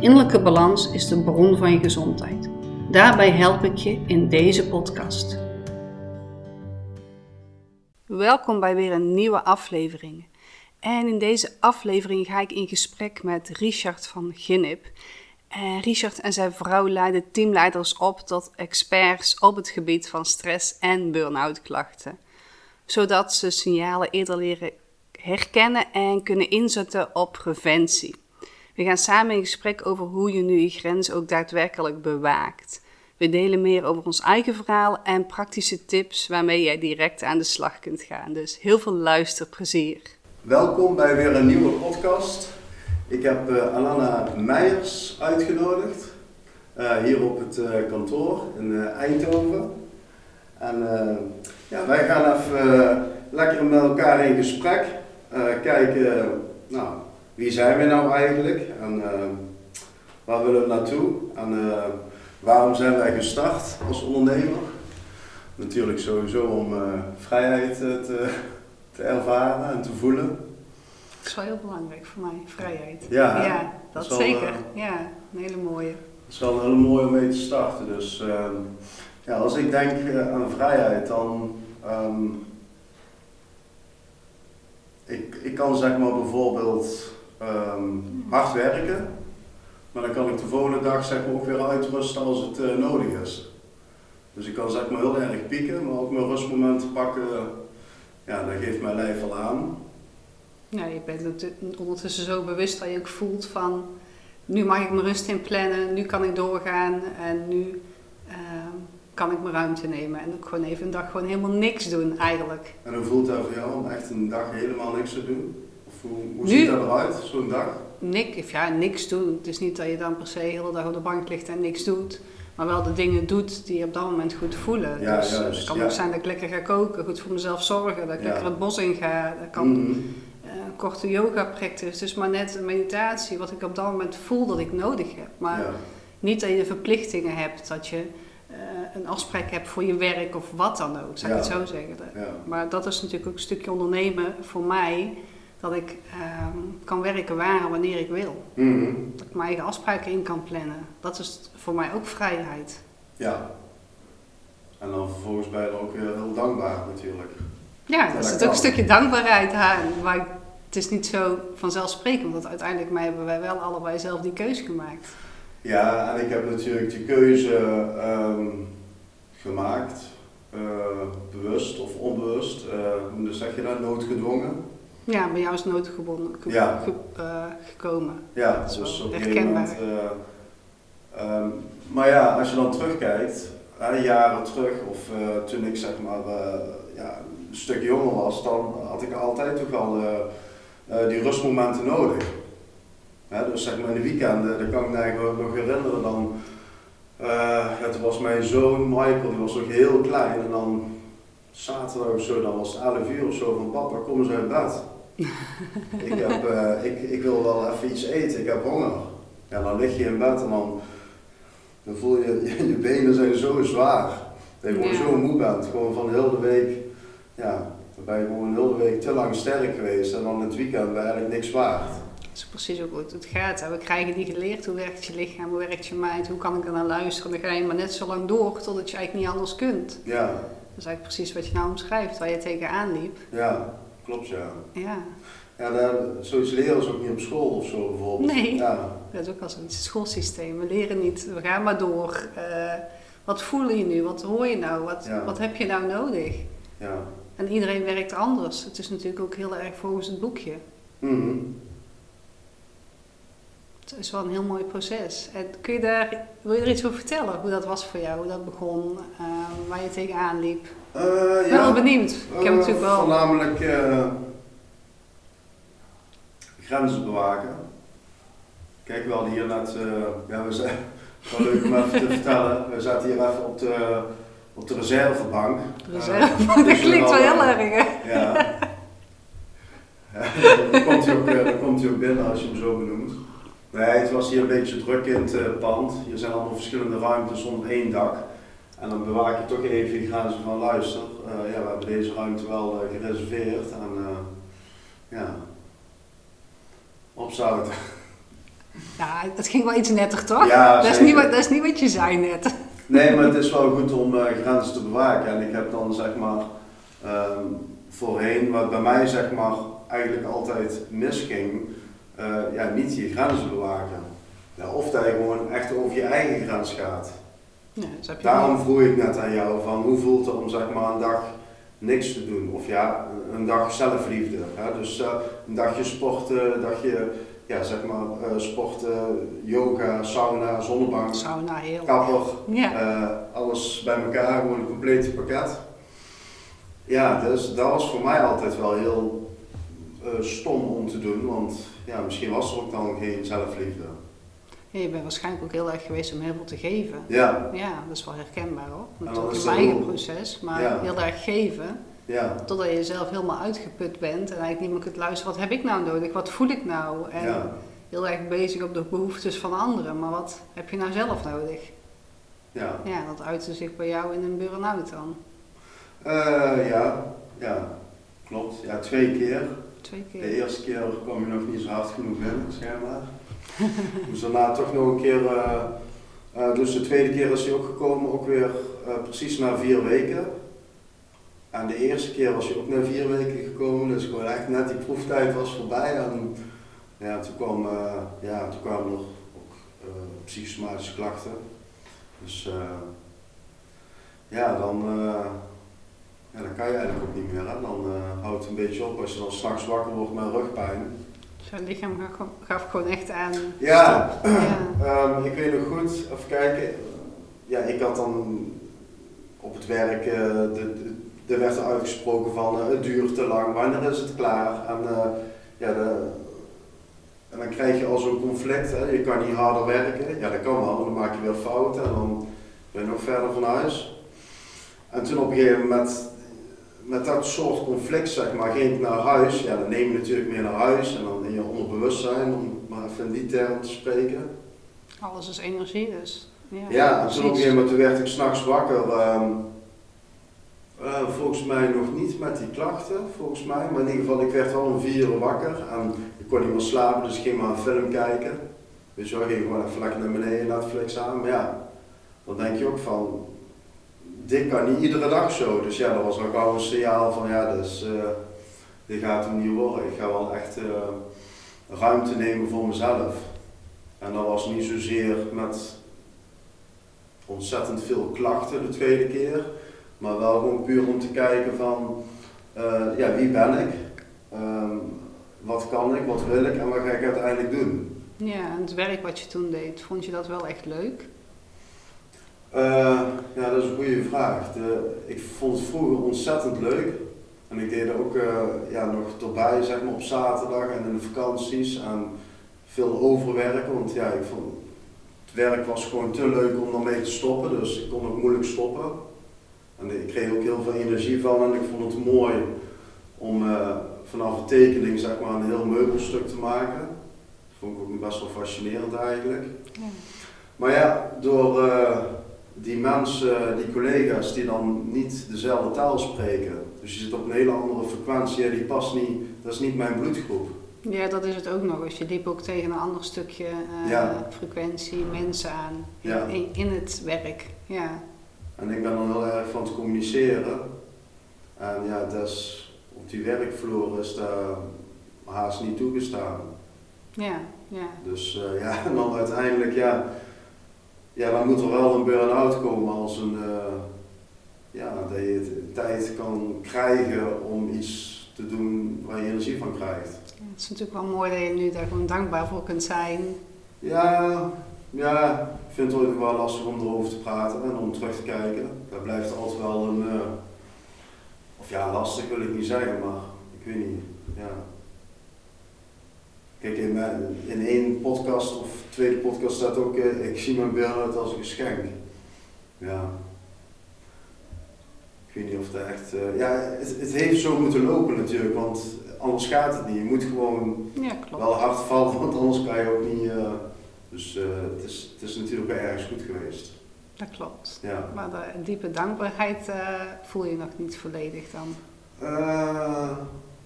Innerlijke balans is de bron van je gezondheid. Daarbij help ik je in deze podcast. Welkom bij weer een nieuwe aflevering. En in deze aflevering ga ik in gesprek met Richard van Ginnip. En Richard en zijn vrouw leiden teamleiders op tot experts op het gebied van stress en burn-out klachten. Zodat ze signalen eerder leren herkennen en kunnen inzetten op preventie. We gaan samen in gesprek over hoe je nu je grens ook daadwerkelijk bewaakt. We delen meer over ons eigen verhaal en praktische tips waarmee jij direct aan de slag kunt gaan. Dus heel veel luisterplezier. Welkom bij weer een nieuwe podcast. Ik heb uh, Alana Meijers uitgenodigd, uh, hier op het uh, kantoor in Eindhoven. En ja, wij gaan even lekker met elkaar in gesprek, kijken nou, wie zijn we nou eigenlijk en waar willen we naartoe en waarom zijn wij gestart als ondernemer. Natuurlijk sowieso om vrijheid te, te ervaren en te voelen. Dat is wel heel belangrijk voor mij, vrijheid. Ja, ja dat, dat zeker. Wel, ja, een hele mooie. Dat is wel een hele mooie om mee te starten. Dus uh, ja, als ik denk uh, aan vrijheid, dan. Um, ik, ik kan zeg maar bijvoorbeeld um, hard werken, maar dan kan ik de volgende dag zeg maar ook weer uitrusten als het uh, nodig is. Dus ik kan zeg maar heel erg pieken, maar ook mijn rustmomenten pakken, ja, dat geeft mijn lijf al aan. Ja, je bent ondertussen zo bewust dat je ook voelt van nu mag ik mijn rust in plannen, nu kan ik doorgaan en nu uh, kan ik mijn ruimte nemen en ook gewoon even een dag gewoon helemaal niks doen eigenlijk. En hoe voelt dat voor jou om echt een dag helemaal niks te doen? Hoe, hoe nu, ziet dat eruit, zo'n dag? Niks, ja, niks doen. Het is niet dat je dan per se de hele dag op de bank ligt en niks doet. Maar wel de dingen doet die je op dat moment goed voelen. Ja, dus juist, het kan ja. ook zijn dat ik lekker ga koken, goed voor mezelf zorgen, dat ik lekker het bos in ga. Dat kan Mhm. eh, een korte yoga practice. Dus maar net een meditatie, wat ik op dat moment voel dat ik nodig heb. Maar niet dat je de verplichtingen hebt, dat je eh, een afspraak hebt voor je werk of wat dan ook, zou ik het zo zeggen. Maar dat is natuurlijk ook een stukje ondernemen voor mij, dat ik ehm, kan werken waar en wanneer ik wil. Mhm. Dat ik mijn eigen afspraken in kan plannen. Dat is voor mij ook vrijheid. Ja. En dan vervolgens ben je er ook weer heel dankbaar natuurlijk. Ja, er dat zit ook een stukje dankbaarheid aan. Maar het is niet zo vanzelfsprekend, want uiteindelijk hebben wij wel allebei zelf die keuze gemaakt. Ja, en ik heb natuurlijk die keuze ehm, gemaakt, eh, bewust of onbewust, eh, hoe dus zeg je dat, noodgedwongen. Ja, bij jou is het noodgebonden ge- Ja. ge- eh, gekomen. Ja, Dat is dus op moment. herkenbaar. eh, ehm, maar ja, als je dan terugkijkt, jaren terug, of eh, toen ik zeg maar ja, een stuk jonger was, dan had ik altijd toch wel eh, die rustmomenten nodig. Dus zeg maar in de weekenden, dat kan ik me eigenlijk nog herinneren, dan toen was mijn zoon Michael, die was nog heel klein, en dan zaterdag of zo, dan was het 11 uur of zo van papa, kom eens uit bed. Ik, heb, eh, ik, ik wil wel even iets eten, ik heb honger. Ja, dan lig je in bed en dan, dan voel je, je benen zijn zo zwaar. Dat je gewoon Ja. zo moe bent, gewoon van heel de week, ja, dan ben je gewoon heel de week te lang sterk geweest en dan het weekend ben je eigenlijk niks waard. Dat is precies ook hoe het gaat. hè. We krijgen die geleerd. Hoe werkt je lichaam? Hoe werkt je mind? Hoe kan ik er naar luisteren? Dan ga je maar net zo lang door totdat je eigenlijk niet anders kunt. Ja, Dat is eigenlijk precies wat je nou omschrijft, waar je tegenaan liep. ja, klopt ja. Ja, Ja, daar, zoiets leren ze ook niet op school of zo bijvoorbeeld. Nee. Ja, dat is ook wel zoiets. Schoolsysteem. We leren niet. We gaan maar door. Eh, wat voel je nu? Wat hoor je nou? Wat, Ja. wat heb je nou nodig? ja. En iedereen werkt anders. Het is natuurlijk ook heel erg volgens het boekje. Mhm. Het is wel een heel mooi proces. En kun je daar, wil je er iets over vertellen? Hoe dat was voor jou? Hoe dat begon? eh, waar je tegenaan liep? Ik ben ja. wel benieuwd. Ik heb Eh, natuurlijk wel... Voornamelijk eh, grenzen bewaken. Kijk, we hadden hier net, uh, ja, we zijn, wel leuk om even te vertellen, we zaten hier even op de, op de reservebank. Reservebank, uh, dat klinkt wel heel erg hè? Ja. dan, komt hij ook, dan komt hij ook binnen als je hem zo benoemt. Nee, het was hier een beetje druk in het uh, pand. Hier zijn allemaal verschillende ruimtes onder één dak. En dan bewaak je toch even de grenzen van luister. Uh, ja, we hebben deze ruimte wel uh, gereserveerd. En ja, opzouten. Ja, dat ging wel iets netter toch? Ja, dat, is niet wat, dat is niet wat je zei net. Nee, maar het is wel goed om uh, grenzen te bewaken. En ik heb dan zeg maar um, voorheen, wat bij mij zeg maar eigenlijk altijd misging, uh, ja, niet je grenzen bewaken. Ja, of dat je gewoon echt over je eigen grens gaat. Ja, dus heb je Daarom vroeg ik net aan jou van hoe voelt het om zeg maar een dag niks te doen. Of ja, een dag zelfliefde. Hè? Dus uh, een dagje sporten, een dagje ja, zeg maar, uh, sporten, yoga, sauna, zonnebank, sauna, heel kapper, ja. uh, alles bij elkaar, gewoon een complete pakket. Ja, dus dat was voor mij altijd wel heel stom om te doen, want ja, misschien was er ook dan geen zelfliefde. Ja, je bent waarschijnlijk ook heel erg geweest om heel veel te geven. Ja. Ja, dat is wel herkenbaar hoor. Natuurlijk in mijn eigen proces, maar heel erg geven. Ja. Totdat je zelf helemaal uitgeput bent en eigenlijk niet meer kunt luisteren. Wat heb ik nou nodig? Wat voel ik nou? En ja. heel erg bezig op de behoeftes van anderen. Maar wat heb je nou zelf nodig? Ja. Ja, dat uitte zich bij jou in een burn-out dan. Uh, ja, ja, klopt. Ja, twee keer. Twee keer. De eerste keer kwam je nog niet zo hard genoeg binnen, schijnbaar. dus daarna toch nog een keer, uh, uh, dus de tweede keer is hij ook gekomen, ook weer precies na vier weken. En de eerste keer was je ook na vier weken gekomen, dus gewoon echt net die proeftijd was voorbij. En ja, toen, kwam, ja, toen kwamen er ook psychosomatische klachten. Dus ja, dan, dan kan je eigenlijk ook niet meer. Dan houdt het een beetje op als je dan s'nachts wakker wordt met rugpijn. Je lichaam gaf, gewoon echt aan. Ja, ja. um, ik weet nog goed, even kijken. Ja, ik had dan op het werk de, de er werd er uitgesproken van uh, het duurt te lang, wanneer is het klaar? En, uh, ja, de, en dan krijg je al zo'n conflict, hè. je kan niet harder werken, ja dat kan wel, maar dan maak je weer fouten en dan ben je nog verder van huis. En toen op een gegeven moment, met dat soort conflict zeg maar, ging ik naar huis, ja dan neem je natuurlijk meer naar huis en dan onderbewustzijn, om maar even in die termen te spreken. Alles is energie dus. Ja, ja en toen op een gegeven moment werd ik s'nachts wakker. Um, uh, volgens mij nog niet met die klachten, volgens mij. Maar in ieder geval, ik werd wel om vier uur wakker en ik kon niet meer slapen, dus ik ging maar een film kijken. Dus ik ging gewoon even lekker naar beneden, Netflix aan. Maar ja, dan denk je ook van, dit kan niet iedere dag zo. Dus ja, dat was ook al een signaal van, ja, dus, uh, dit gaat hem niet worden. Ik ga wel echt uh, ruimte nemen voor mezelf. En dat was niet zozeer met ontzettend veel klachten de tweede keer. Maar wel gewoon puur om te kijken van, uh, ja, wie ben ik? Um, wat kan ik, wat wil ik en wat ga ik uiteindelijk doen? Ja, en het werk wat je toen deed, vond je dat wel echt leuk? Uh, ja, dat is een goede vraag. De, ik vond het vroeger ontzettend leuk. En ik deed ook uh, ja, nog erbij, zeg maar, op zaterdag en in de vakanties. En veel overwerken, want ja, ik vond, het werk was gewoon te leuk om ermee te stoppen. Dus ik kon ook moeilijk stoppen. En ik kreeg ook heel veel energie van en ik vond het mooi om uh, vanaf een tekening zeg maar, een heel meubelstuk te maken. Dat vond ik ook best wel fascinerend eigenlijk. Ja. Maar ja, door uh, die mensen, die collega's die dan niet dezelfde taal spreken, dus je zit op een hele andere frequentie, die past niet, dat is niet mijn bloedgroep. Ja, dat is het ook nog eens. Je liep ook tegen een ander stukje uh, frequentie, mensen aan ja. in, in, het werk. Ja. En ik ben dan heel erg van het communiceren. En ja, dus op die werkvloer is dat haast niet toegestaan. Ja, ja. Dus uh, ja, en dan uiteindelijk, ja, ja, dan moet er wel een burn-out komen als een, uh, ja, dat je tijd kan krijgen om iets te doen waar je energie van krijgt. Ja, het is natuurlijk wel mooi dat je nu daar gewoon dankbaar voor kunt zijn. Ja, ja, ik vind het ook wel lastig om erover te praten en om terug te kijken. Dat blijft altijd wel een, uh, of ja, lastig wil ik niet zeggen, maar ik weet niet. Ja. Kijk, in, mijn, in één podcast of tweede podcast staat ook, eh, ik zie mijn burn-out als een geschenk. Ja. Ik weet niet of dat echt... eh, ja, het, het heeft zo moeten lopen natuurlijk, want anders gaat het niet. Je moet gewoon Ja, klopt. wel hard vallen, want anders kan je ook niet... eh, dus eh, het, is, het is natuurlijk wel ergens goed geweest. Dat klopt. Ja. Maar de diepe dankbaarheid voel je nog niet volledig dan. Eh,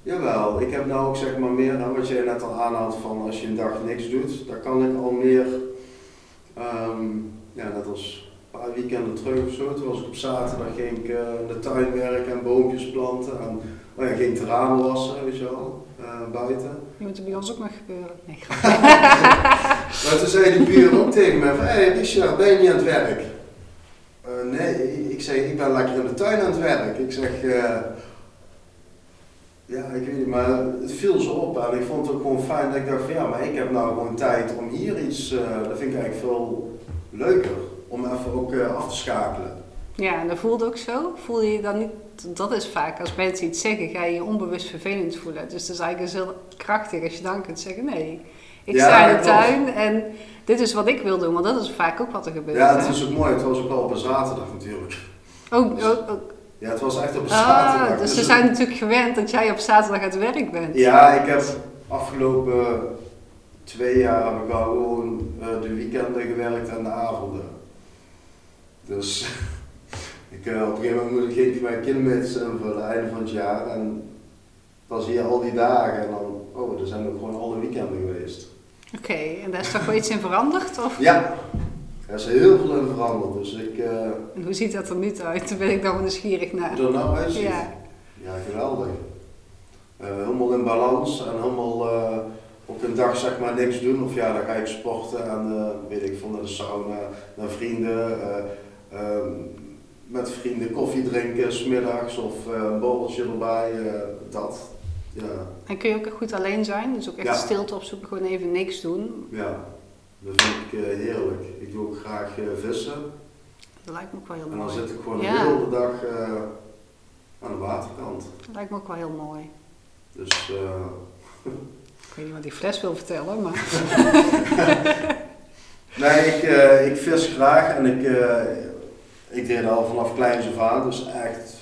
jawel, ik heb nou ook zeg maar meer, nou wat jij net al aanhaalt van als je een dag niks doet, dan kan ik al meer, ehm, ja net als een paar weekenden terug of zo, toen was ik op zaterdag ging ik eh, in de tuin werken en boompjes planten en oh ja, ging ramen wassen, weet je wel, eh, buiten. Die moet er bij ons ook nog gebeuren. Nee, Maar toen zei die buur ook tegen mij van, hé hey, Richard, ben je niet aan het werk? "Eh, nee, ik zeg, ik ben lekker in de tuin aan het werk. Ik zeg, eh, ja, ik weet niet, maar het viel zo op en ik vond het ook gewoon fijn dat ik dacht van, ja, maar ik heb nou gewoon tijd om hier iets, eh, dat vind ik eigenlijk veel leuker, om even ook eh, af te schakelen. Ja, en dat voelde ook zo. Voel je je dan niet, dat is vaak, als mensen iets zeggen, ga je je onbewust vervelend voelen. Dus dat is eigenlijk dus heel krachtig als je dan kunt zeggen, nee, ik Ja, sta in de tuin en dit is wat ik wil doen, want dat is vaak ook wat er gebeurt. Ja, het is ook mooi, het was ook wel op een zaterdag natuurlijk. Ook, ook, ook. Ja, het was echt op een zaterdag. Ah, dus ze zijn natuurlijk gewend dat jij op zaterdag aan het werk bent. Ja, ik heb afgelopen twee jaar heb ik wel gewoon eh, de weekenden gewerkt en de avonden. Dus ik, eh, op een gegeven moment moet ik ging ik mijn kilometers invullen, einde van het jaar. En dan zie je al die dagen en dan, oh, er zijn ook gewoon alle weekenden geweest. Oké, en daar is toch wel iets in veranderd? Of? Ja, er is heel veel in veranderd. Dus ik, eh En hoe ziet dat er nu uit? Daar ben ik dan wel nieuwsgierig naar. hoe er nou uitziet. Ja, Ja, geweldig. Eh, helemaal in balans en helemaal op een dag zeg maar niks doen. Of ja, dan ga ik sporten en weet ik veel, naar de sauna, naar vrienden. Eh, ehm, met vrienden koffie drinken, smiddags of eh, een borreltje erbij, eh, dat. Ja, en kun je ook goed alleen zijn? Dus ook echt Ja. stilte opzoeken, gewoon even niks doen. ja, dat vind ik eh, heerlijk. Ik doe ook graag vissen. Dat lijkt me ook wel heel En dan mooi. zit ik gewoon de hele dag aan de waterkant. Dat lijkt me ook wel heel mooi. Dus eh, Ik weet niet wat die fles wil vertellen, maar... Nee, ik, ik vis graag en ik, ik deed al vanaf kleins af aan, dus echt,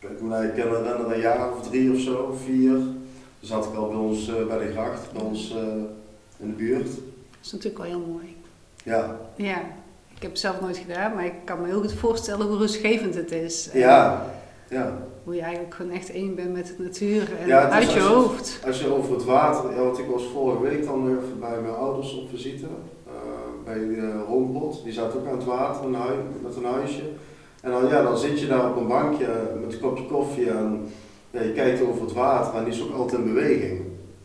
je kan herinneren, een jaar of drie of zo, vier. Toen zat ik al bij ons eh, bij de gracht, bij ons eh, in de buurt. Dat is natuurlijk wel heel mooi. Ja, Ja, ik heb het zelf nooit gedaan, maar ik kan me heel goed voorstellen hoe rustgevend het is. En ja, ja. Hoe je eigenlijk gewoon echt één bent met de natuur en Ja, uit je als hoofd. Als je over het water, ja, want ik was vorige week dan bij mijn ouders op visite, eh, bij de Roompot, die zat ook aan het water een hui, met een huisje. En dan, ja, dan zit je daar op een bankje met een kopje koffie en ja, je kijkt over het water en die is ook altijd in beweging.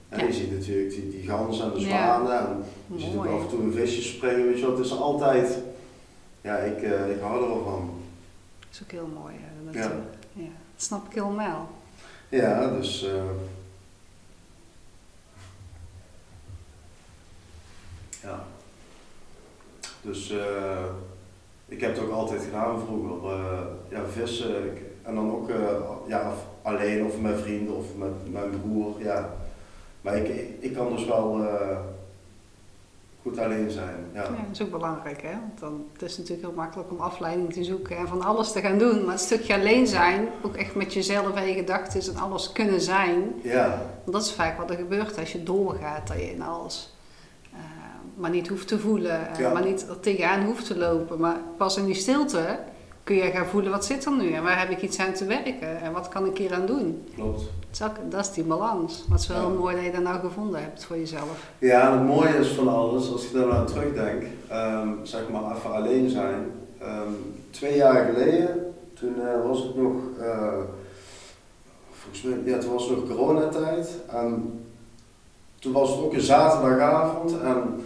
En Ja. je ziet natuurlijk die, die ganzen en de Ja. zwanen en je ziet ook af en toe een visje springen, weet je wel. Het is altijd, ja, ik, eh, ik hou er wel van. Dat is ook heel mooi. hè, Ja. Ja. Dat snap ik helemaal. Ja, dus. eh, ja. Dus eh, ik heb het ook altijd gedaan vroeger. eh, ja, vissen. En dan ook eh, ja, alleen of met vrienden of met mijn broer. Ja. Maar ik, ik, ik kan dus wel goed alleen zijn. Ja. Ja, dat is ook belangrijk, hè? Want dan, het is natuurlijk heel makkelijk om afleiding te zoeken en van alles te gaan doen. Maar het stukje alleen zijn, ook echt met jezelf en je gedachten en alles kunnen zijn. ja. Want dat is vaak wat er gebeurt als je doorgaat, dat je in alles maar niet hoeft te voelen. eh, Ja. Maar niet er tegenaan hoeft te lopen. Maar pas in die stilte kun je gaan voelen, wat zit er nu? En waar heb ik iets aan te werken? En wat kan ik hier aan doen? klopt. Dat is, die balans. Maar het is wel Ja. mooi dat je dat nou gevonden hebt voor jezelf. Ja, en het mooie is van alles, als ik daar aan terugdenk, ehm, zeg maar even alleen zijn. Ehm, twee jaar geleden, toen eh, was het nog, eh, volgens mij, ja, toen was het nog coronatijd. En toen was het ook een zaterdagavond en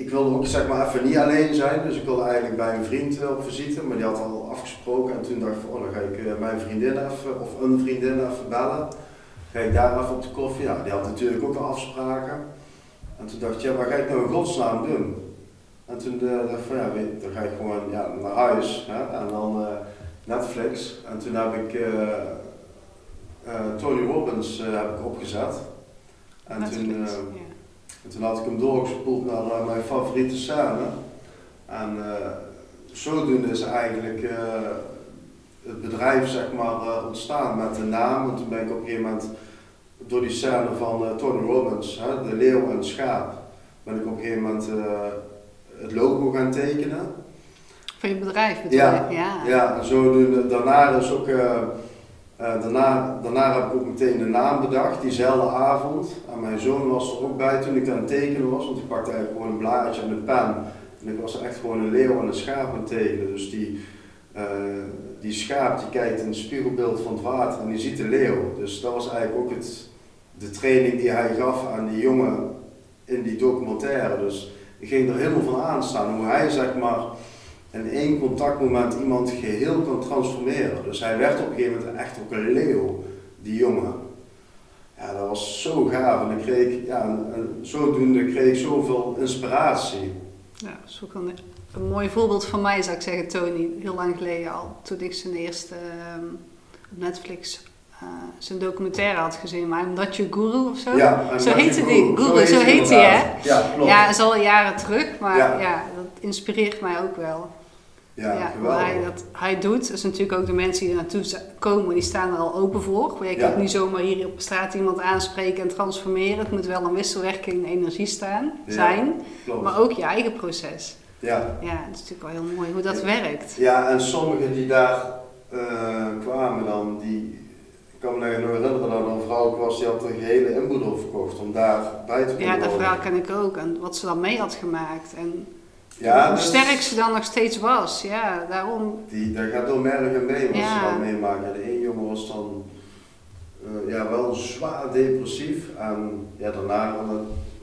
ik wilde ook zeg maar even niet alleen zijn. Dus ik wilde eigenlijk bij een vriend eh, op visite, maar die had al afgesproken. En toen dacht ik, oh, dan ga ik eh, mijn vriendin even, of een vriendin even bellen. Ga ik daar even op de koffie. Ja, die had natuurlijk ook al afspraken. En toen dacht ik, ja, wat ga ik nou in godsnaam doen? En toen eh, dacht ik van, ja, weet, dan ga ik gewoon ja, naar huis hè, en dan Netflix. En toen heb ik Tony Robbins heb ik opgezet. En Netflix, toen. En toen had ik hem doorgespoeld naar mijn favoriete scène. En eh, zodoende is eigenlijk eh, het bedrijf zeg maar, eh, ontstaan met de naam. En toen ben ik op een gegeven moment door die scène van Tony Robbins, hè, de leeuw en het schaap, ben ik op een gegeven moment het logo gaan tekenen. Van je bedrijf bedoel Ja? Ja. Ja, en zodoende, daarna is ook, eh, daarna, daarna heb ik ook meteen de naam bedacht, diezelfde avond. En mijn zoon was er ook bij toen ik aan het tekenen was, want ik pakte eigenlijk gewoon een blaadje en een pen. En ik was echt gewoon een leeuw en een schaap aan het tekenen. Dus die, eh, die schaap die kijkt in het spiegelbeeld van het water en die ziet de leeuw. Dus dat was eigenlijk ook het, de training die hij gaf aan die jongen in die documentaire. Dus ik ging er helemaal van aanstaan hoe hij zeg maar in één contactmoment iemand geheel kan transformeren. Dus hij werd op een gegeven moment echt ook een leeuw, die jongen. Ja, dat was zo gaaf en ik kreeg, ja, en, en zodoende kreeg ik zoveel inspiratie. Ja, dat is ook een, een mooi voorbeeld van mij, zou ik zeggen, Tony. Heel lang geleden al, toen ik zijn eerste ehm, op Netflix eh, zijn documentaire had gezien. Maar Not Your Guru of zo. Ja, Zo heette die. Guru, zo heet heet hij, hè? Ja, klopt. Ja, dat is al jaren terug, maar ja. Ja. dat inspireert mij ook wel. Ja, Ja, geweldig. hij dat hij doet, is natuurlijk ook de mensen die er naartoe komen, die staan er al open voor. Je Ja. kunt niet zomaar hier op straat iemand aanspreken en transformeren. Het moet wel een wisselwerking in energie staan, zijn, maar ook je eigen proces. Ja. Ja, het is natuurlijk wel heel mooi hoe dat werkt. ja, en sommigen die daar eh, kwamen dan, die, ik kan me nog herinneren dat er een vrouw was die had een gehele inboedel verkocht om daar bij te kunnen Ja, dat verhaal ken ik ook. En wat ze dan mee had gemaakt. En Ja, hoe sterk ze dan nog steeds was. Ja, daarom. Die, dat gaat door been wat Ja. ze dan meemaken. De een jongen was dan eh, ja, wel zwaar depressief. En ja, daarna,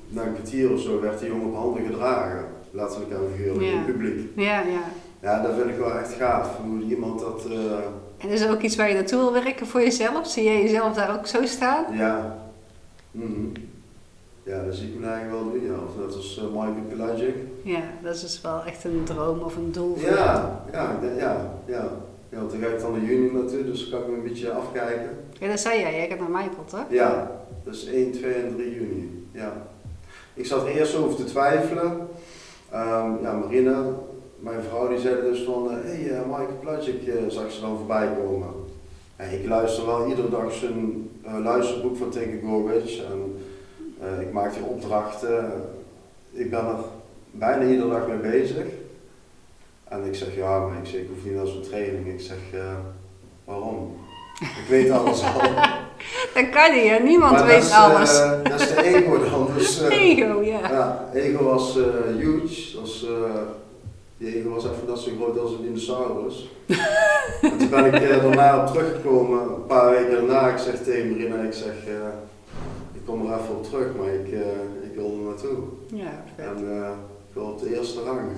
na, een kwartier of zo, werd die jongen op handen gedragen. Letterlijk en figuurlijk in Ja. het publiek. Ja, ja. Ja, dat vind ik wel echt gaaf. Hoe iemand dat... eh, En is ook iets waar je naartoe wil werken voor jezelf? Zie je jezelf daar ook zo staan? ja. Mhm. Ja, dat zie ik me eigenlijk wel doen. Ja. Of net als uh, Michael Pelagic. Ja, dat is dus wel echt een droom of een doel voor. Ja, ja, ja, ja. Ja, want dan ga ik dan in juni naartoe, dus dan kan ik me een beetje afkijken. Ja, dat zei jij. Jij gaat naar Mijpelt, hè? Ja, dus 1, 2 en 3 juni. Ja. Ik zat er eerst over te twijfelen. Ehm, ja, Marina, mijn vrouw, die zei dus van, hé, hey, uh, Michael Plagic, uh, zag ze dan voorbij komen. En ik luister wel iedere dag zijn luisterboek van Tinker en uh, ik maak die opdrachten. Ik ben er bijna iedere dag mee bezig. En ik zeg, ja, maar ik, zeg, ik hoef niet naar zo'n training. Ik zeg, uh, waarom? Ik weet alles al. Dat kan niet, hè? Niemand Maar weet dat is, alles. Uh, dat is de ego dan. Dus, ego, ja. ja. Ego was huge. Dat was, die ego was even net zo groot als een dinosaurus. en toen ben ik daarna op teruggekomen, een paar weken daarna. Ik zeg tegen Marina, ik zeg, ik kom er even op terug, maar ik, ik wil er naartoe. Ja, vet. En ik wil op de eerste rang.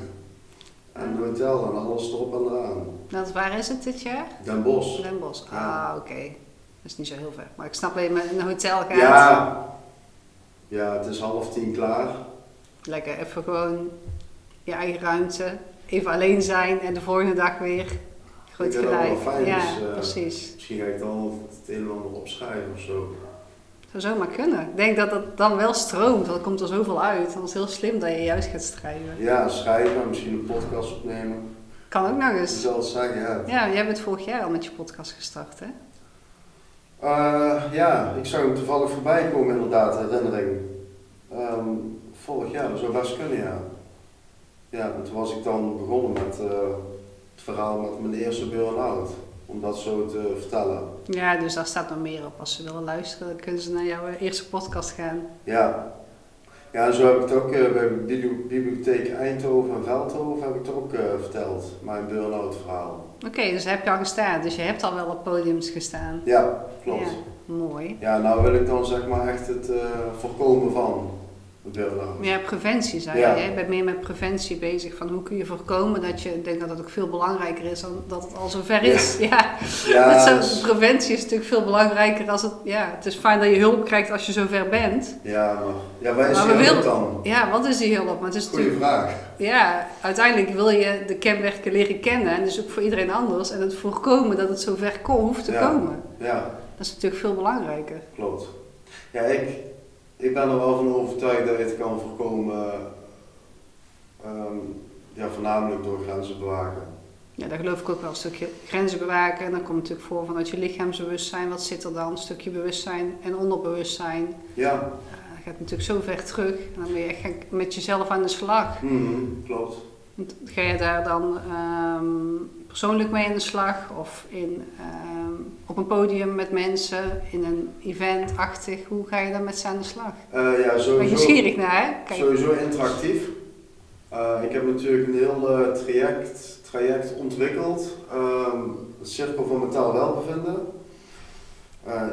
En een hotel en alles erop en eraan. Dat, waar is het dit jaar? Den Bosch. Den Bosch. Ja. Ah, oké. Okay. Dat is niet zo heel ver. Maar ik snap dat je met een hotel gaat. Ja. Ja, het is half tien klaar. Lekker even gewoon je eigen ruimte. Even alleen zijn en de volgende dag weer goed Ik gelijk. Dat wel fijn, ja, dus, uh, precies. Misschien ga ik dan het een en ander opschrijven of zo. Zou zomaar kunnen. Ik denk dat het dan wel stroomt, want er komt er zoveel uit. Dan is het heel slim dat je juist gaat schrijven. Ja, schrijven, misschien een podcast opnemen. Kan ook nog eens. Zal het zeggen, ja. Ja, jij bent vorig jaar al met je podcast gestart, hè? Uh, ja, ik zag hem toevallig voorbij komen inderdaad, herinnering. Um, vorig jaar, dat zou best kunnen, ja. Ja, en toen was ik dan begonnen met uh, het verhaal met mijn eerste burn-out. Om dat zo te vertellen. Ja, dus daar staat nog meer op. Als ze willen luisteren, dan kunnen ze naar jouw eerste podcast gaan. Ja. Ja, en zo heb ik het ook uh, bij de bibliotheek Eindhoven en Veldhoven heb ik het ook uh, verteld. Mijn burn-out verhaal. Oké, okay, dus heb je al gestaan. Dus je hebt al wel op podiums gestaan. Ja, klopt. Ja, mooi. Ja, nou wil ik dan zeg maar echt het uh, voorkomen van burn-out. Ja, preventie zei ja. je. Je bent meer met preventie bezig. Van hoe kun je voorkomen dat je, ik denk dat het ook veel belangrijker is dan dat het al zover is. Ja, ja. ja zo, preventie is natuurlijk veel belangrijker als het, ja, het is fijn dat je hulp krijgt als je zover bent. Ja, maar, ja, waar is maar die hulp wil, dan? Ja, wat is die hulp? Maar het is Goeie vraag. Ja, uiteindelijk wil je de kenmerken leren kennen. En dus ook voor iedereen anders. En het voorkomen dat het zover hoeft te komen. Ja. Dat is natuurlijk veel belangrijker. Klopt. Ja, ik, ik ben er wel van overtuigd dat je het kan voorkomen, ehm, ja, voornamelijk door grenzen bewaken. Ja, daar geloof ik ook wel. Een stukje grenzen bewaken. En dan komt natuurlijk voor vanuit je lichaamsbewustzijn. Wat zit er dan? Een stukje bewustzijn en onderbewustzijn. Ja, Uh, dat gaat natuurlijk zo ver terug. En dan ben je echt met jezelf aan de slag. mhm, klopt. Ga je daar dan ehm, persoonlijk mee aan de slag? Of in, ehm, op een podium met mensen? In een event-achtig? Hoe ga je daar met ze aan de slag? Eh, ja, ben sowieso. nieuwsgierig naar, hè? Kijk. Sowieso interactief. Eh, ik heb natuurlijk een heel eh, traject, traject ontwikkeld. Ehm het cirkel van mentaal welbevinden.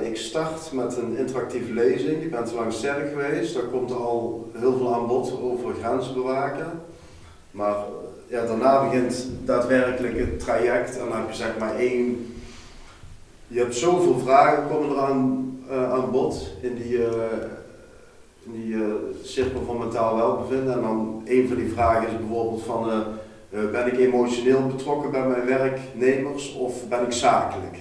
Ik start met een interactieve lezing. Ik ben te lang sterk geweest. Daar komt al heel veel aan bod over grenzen bewaken. Maar ja, daarna begint daadwerkelijk het traject. En dan heb je zeg maar één. Je hebt zoveel vragen komen er aan, eh, aan bod in die, eh, in die eh, cirkel van mentaal welbevinden. En dan een van die vragen is bijvoorbeeld van, ben ik emotioneel betrokken bij mijn werknemers of ben ik zakelijk?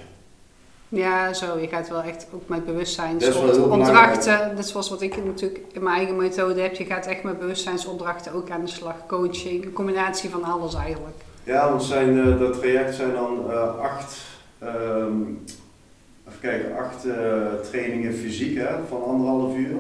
Ja, zo. Je gaat wel echt ook met bewustzijn. Dat zoals wat ik natuurlijk in mijn eigen methode heb. Je gaat echt met bewustzijnsopdrachten ook aan de slag. Coaching, een combinatie van alles eigenlijk. Ja, want zijn, eh, dat traject zijn dan eh, acht, ehm, even kijken, acht eh, trainingen fysiek hè, van anderhalf uur.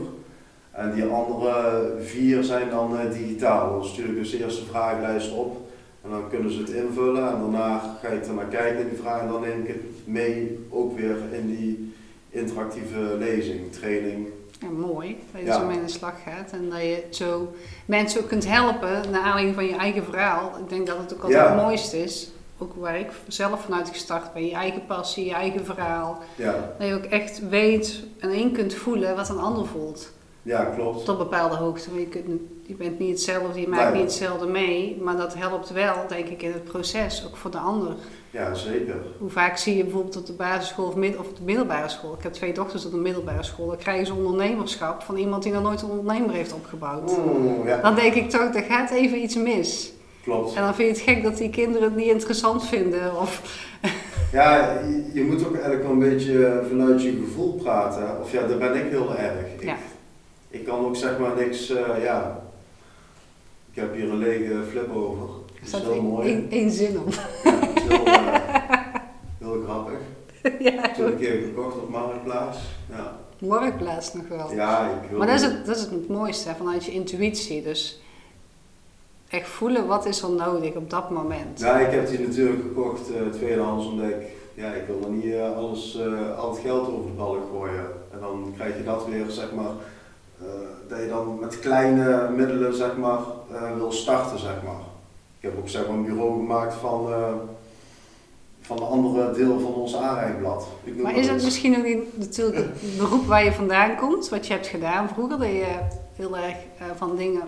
En die andere vier zijn dan digitaal. Dan stuur ik dus eerst de vragenlijst op en dan kunnen ze het invullen. En daarna ga ik er naar kijken in die vragen en dan neem ik het mee ook weer in die interactieve lezing, training. Ja, mooi dat je Ja. zo mee aan de slag gaat. En dat je zo mensen ook kunt helpen naar aanleiding van je eigen verhaal. Ik denk dat het ook altijd Ja. het mooiste is. Ook waar ik zelf vanuit gestart ben. Je eigen passie, je eigen verhaal. Ja, Dat je ook echt weet en in kunt voelen wat een ander voelt. Ja klopt. Tot bepaalde hoogte. Je, kunt, je bent niet hetzelfde, je maakt Nee. niet hetzelfde mee. Maar dat helpt wel, denk ik, in het proces. Ook voor de ander. Ja, zeker. Hoe vaak zie je bijvoorbeeld op de basisschool of, mid- of op de middelbare school. Ik heb twee dochters op de middelbare school. Dan krijgen ze ondernemerschap van iemand die nog nooit een ondernemer heeft opgebouwd. Ja, Dan denk ik toch, er gaat even iets mis. klopt. En dan vind je het gek dat die kinderen het niet interessant vinden. Of, Ja, je, je moet ook eigenlijk wel een beetje vanuit je gevoel praten. Of ja, daar ben ik heel erg. Ik, Ja. Ik kan ook zeg maar niks, eh, ja. Ik heb hier een lege flip over. er Dat is heel mooi. één zin. Ja, is heel, heel grappig. ja, Toen een keer gekocht op Marktplaats. Ja, marktplaats nog wel. ja ik wil Maar dat is het, dat is het mooiste, hè, vanuit je intuïtie. Dus echt voelen wat is er nodig op dat moment. Ja, ik heb die natuurlijk gekocht eh tweedehands omdat ik, ja, ik wil er niet eh, alles, al het geld over de ballen gooien. En dan krijg je dat weer, zeg maar, dat je dan met kleine middelen, zeg maar, eh, wil starten, zeg maar. Ik heb ook, zeg maar, een bureau gemaakt van, eh, van een andere deel van ons noem Maar dat is het iets. misschien ook niet natuurlijk het beroep waar je vandaan komt, wat je hebt gedaan vroeger, dat je heel erg eh, van dingen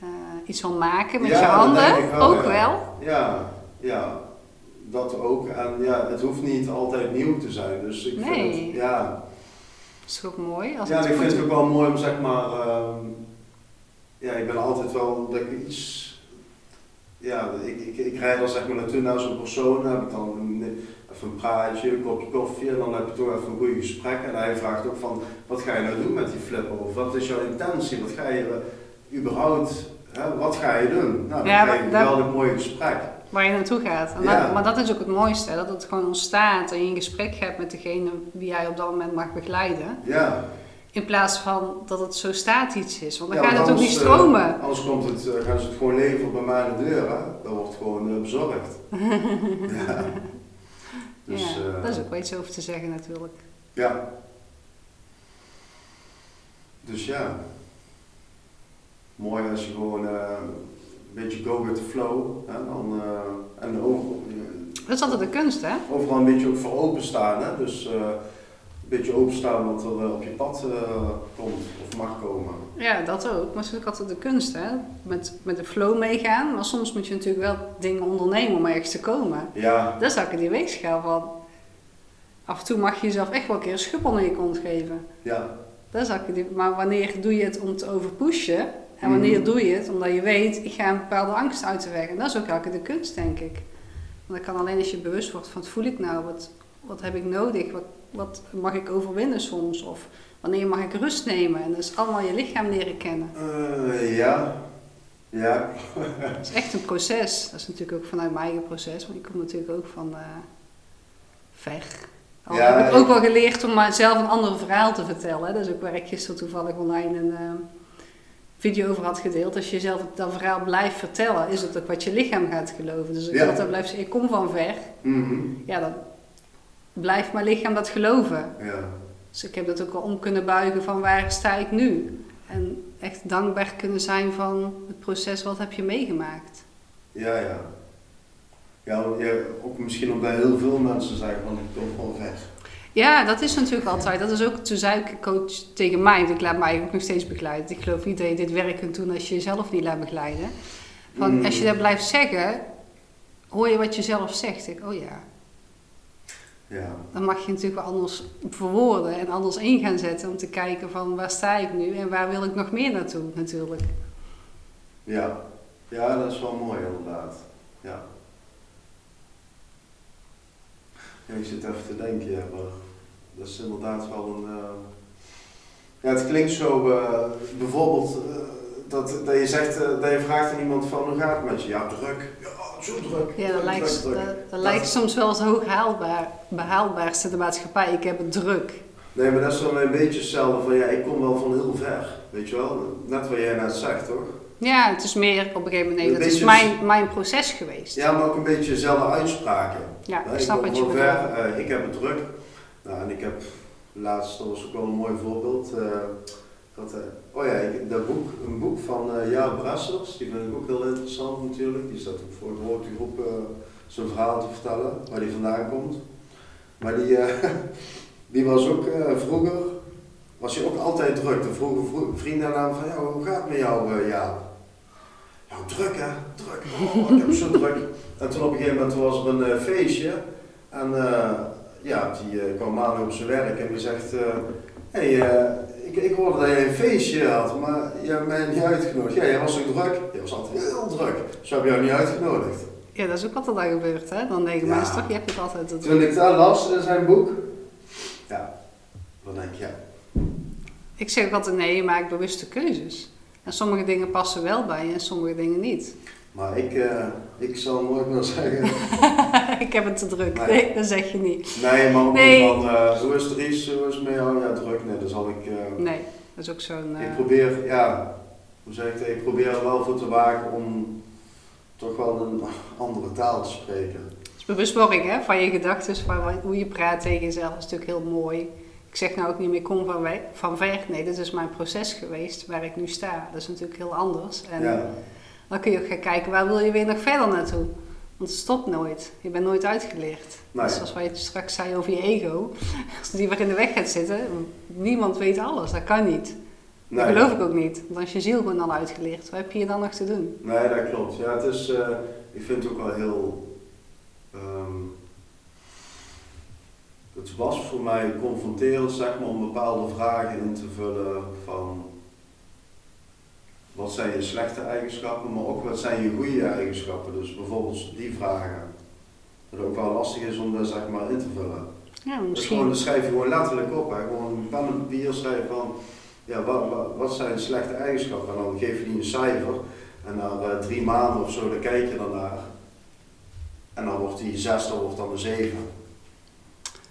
eh, iets wil maken met Ja, je dat handen? wel, ook ja. wel? Ja, ja, dat ook. En ja, het hoeft niet altijd nieuw te zijn. Dus ik Nee. vind het, ja, Dat is ook mooi. Als ja, ik vind het ook wel mooi om zeg maar, ehm, ja, ik ben altijd wel dat ik iets, ja, ik, ik, ik rijd dan zeg maar naartoe naar zo'n persoon, dan heb ik dan een, even een praatje, een kopje koffie en dan heb je toch even een goede gesprek en hij vraagt ook van, wat ga je nou doen met die flipper of wat is jouw intentie, wat ga je eh, überhaupt, hè, wat ga je doen? Nou, dan Ja, krijg je maar wel dat- een mooi gesprek. Waar je naartoe gaat. En Ja. dat- maar dat is ook het mooiste, dat het gewoon ontstaat en je een gesprek hebt met degene wie jij op dat moment mag begeleiden. Ja. In plaats van dat het zo statisch is, want dan Ja, gaat het ook niet anders, stromen. eh, anders komt het, eh, gaan ze het gewoon leveren bij mij aan de deur. Hè? Dat wordt gewoon eh, bezorgd. ja. Dus, ja, eh, daar is ook wel iets over te zeggen natuurlijk. ja. Dus ja. Mooi als je gewoon eh, beetje go with the flow. Hè? Dan, eh, en over, Dat is altijd de kunst, hè? overal een beetje ook voor openstaan. Hè? Dus eh, een beetje openstaan wat er eh, op je pad komt of mag komen. Ja, dat ook. Maar het is ook altijd de kunst, hè? Met, met de flow meegaan. Maar soms moet je natuurlijk wel dingen ondernemen om ergens te komen. Ja, Daar zag ik die weegschaal van. Af en toe mag je jezelf echt wel een keer een schub onder je kont geven. ja, Daar zag ik die, maar wanneer doe je het om te overpushen? En wanneer Mhm. doe je het omdat je weet, ik ga een bepaalde angst uit de weg. En dat is ook elke de kunst, denk ik. Want dat kan alleen als je bewust wordt van, wat voel ik nou? Wat, wat heb ik nodig? Wat, wat mag ik overwinnen soms? Of wanneer mag ik rust nemen? En dat is allemaal je lichaam leren kennen. Eh, ja, ja. Het is echt een proces. Dat is natuurlijk ook vanuit mijn eigen proces, want ik kom natuurlijk ook van uh, ver. Al Ja, heb ik ook wel geleerd om zelf een ander verhaal te vertellen. Dat is ook waar ik gisteren toevallig online een eh, video over had gedeeld. Als je zelf dat verhaal blijft vertellen, is het ook wat je lichaam gaat geloven. Dus ik Ja. altijd blijf zeggen, ik kom van ver. Mhm. Ja, dan blijft mijn lichaam dat geloven. ja. Dus ik heb dat ook wel om kunnen buigen van waar sta ik nu? En echt dankbaar kunnen zijn van het proces, wat heb je meegemaakt? Ja, ja. Ja, ook misschien ook bij heel veel mensen zeggen van ik kom van ver. Ja, dat is natuurlijk altijd. Dat is ook, toen zei ik coach tegen mij, want ik laat mij ook nog steeds begeleiden. Ik geloof niet dat je dit werk kunt doen als je jezelf niet laat begeleiden. Van, Mm. Als je dat blijft zeggen, hoor je wat je zelf zegt. Ik, oh ja, Ja, dan mag je natuurlijk wel anders verwoorden en anders in gaan zetten om te kijken van waar sta ik nu en waar wil ik nog meer naartoe natuurlijk. ja. Ja, dat is wel mooi inderdaad. Ja. Ja ik zit even te denken, ja, maar dat is inderdaad wel een... eh, Ja, het klinkt zo, eh, bijvoorbeeld, eh, dat, dat je zegt, dat je vraagt aan iemand van hoe gaat het met je? Ja, druk. Ja, zo druk. Ja, dat druk, lijkt, druk, dat, druk. dat lijkt soms wel eens hoog haalbaar, behaalbaarste in de maatschappij. Ik heb het druk. Nee, maar dat is dan een beetje hetzelfde van ja, ik kom wel van heel ver. Weet je wel? Net wat jij net zegt, toch? Ja, het is meer op een gegeven moment, nee, dat is mijn, mijn proces geweest. Ja, maar ook een beetje dezelfde uitspraken. Ja, ik snap kom wat je bedoelt. eh, ik heb het druk. Nou, en ik heb laatst, dat was ook wel een mooi voorbeeld. eh, dat, eh, oh ja, ik, dat boek, een boek van Jaap Brassers, die vind ik ook heel interessant natuurlijk. Die staat ook voor een grote groep zijn verhaal te vertellen, waar die vandaan komt. Maar die, die was ook vroeger, was hij ook altijd druk. Dan vroegen vro- vrienden aan hem van, ja, hoe gaat het met jou Jaap? Ja, druk hè, druk. Oh, ik heb zo druk. En toen op een gegeven moment was er een eh, feestje. En eh, ja, die eh, kwam aan op zijn werk en die zegt, hé, hey, ik, ik hoorde dat jij een feestje had, maar je hebt mij niet uitgenodigd. Ja, jij was ook druk. Je was altijd heel druk. Zo heb je jou niet uitgenodigd. Ja, dat is ook altijd al gebeurd, hè? Dan denken Ja. mensen toch, je hebt het altijd te Toen ik dat las in zijn boek, ja, dan denk ik, ja, Ik zeg ook altijd, nee, je maakt bewuste keuzes. En sommige dingen passen wel bij je en sommige dingen niet. maar ik, eh, ik zal nooit meer zeggen, ik heb het te druk. Nee. Nee, dat zeg je niet. nee, maar ook Nee. van, eh, hoe is het Ries, hoe is het met jou? Ja, druk, nee, dan zal ik... eh, Nee, dat is ook zo'n... eh, Ik probeer, ja, hoe zeg ik het, ik probeer er wel voor te waken om toch wel een andere taal te spreken. Het is bewustwording hè, van je gedachten, van hoe je praat tegen jezelf. Dat is natuurlijk heel mooi. Ik zeg nou ook niet meer kom van, wij- van ver. Nee, dit is mijn proces geweest waar ik nu sta. Dat is natuurlijk heel anders. En Ja, dan kun je ook gaan kijken, waar wil je weer nog verder naartoe? Want het stopt nooit. Je bent nooit uitgeleerd. Nee. Dus zoals wij straks zei over je ego. Als die weer in de weg gaat zitten, niemand weet alles. Dat kan niet. nee, Dat geloof ik ook niet. Want als je ziel gewoon al uitgeleerd, wat heb je hier dan nog te doen? nee, dat klopt. Ja, het is, eh, ik vind het ook wel heel, het was voor mij confronterend zeg maar om bepaalde vragen in te vullen van wat zijn je slechte eigenschappen, maar ook wat zijn je goede eigenschappen. Dus bijvoorbeeld die vragen. Dat het ook wel lastig is om dat zeg maar in te vullen. Ja, Dus gewoon, misschien. dan schrijf je gewoon letterlijk op. Hè. Gewoon een pen en papier schrijven van, ja, wat, wat, wat zijn slechte eigenschappen? En dan geef je die een cijfer. En na eh, drie maanden of zo, dan kijk je daarnaar. En dan wordt die zes, dan wordt dan een zeven.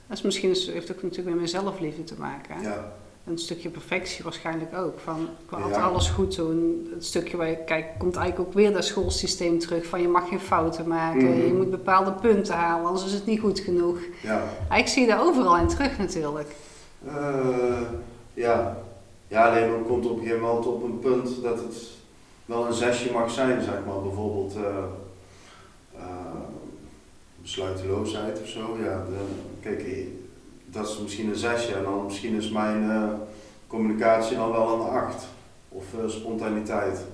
Dat is misschien, heeft ook natuurlijk met mijn zelfliefde te maken. Hè? Ja, Een stukje perfectie waarschijnlijk ook. Van, ik wil Ja. altijd alles goed doen. Het stukje waar je, kijk, komt eigenlijk ook weer dat schoolsysteem terug. Van je mag geen fouten maken. Mhm. Je moet bepaalde punten halen, anders is het niet goed genoeg. ja. Eigenlijk zie je daar overal in terug natuurlijk. Eh, ja. Ja, alleen komt op een gegeven moment op een punt dat het wel een zesje mag zijn, zeg maar. Bijvoorbeeld eh, eh, besluiteloosheid of zo. Ja, de, kijk, dat is misschien een zesje en dan misschien is mijn eh, communicatie dan wel een acht. Of eh, spontaniteit.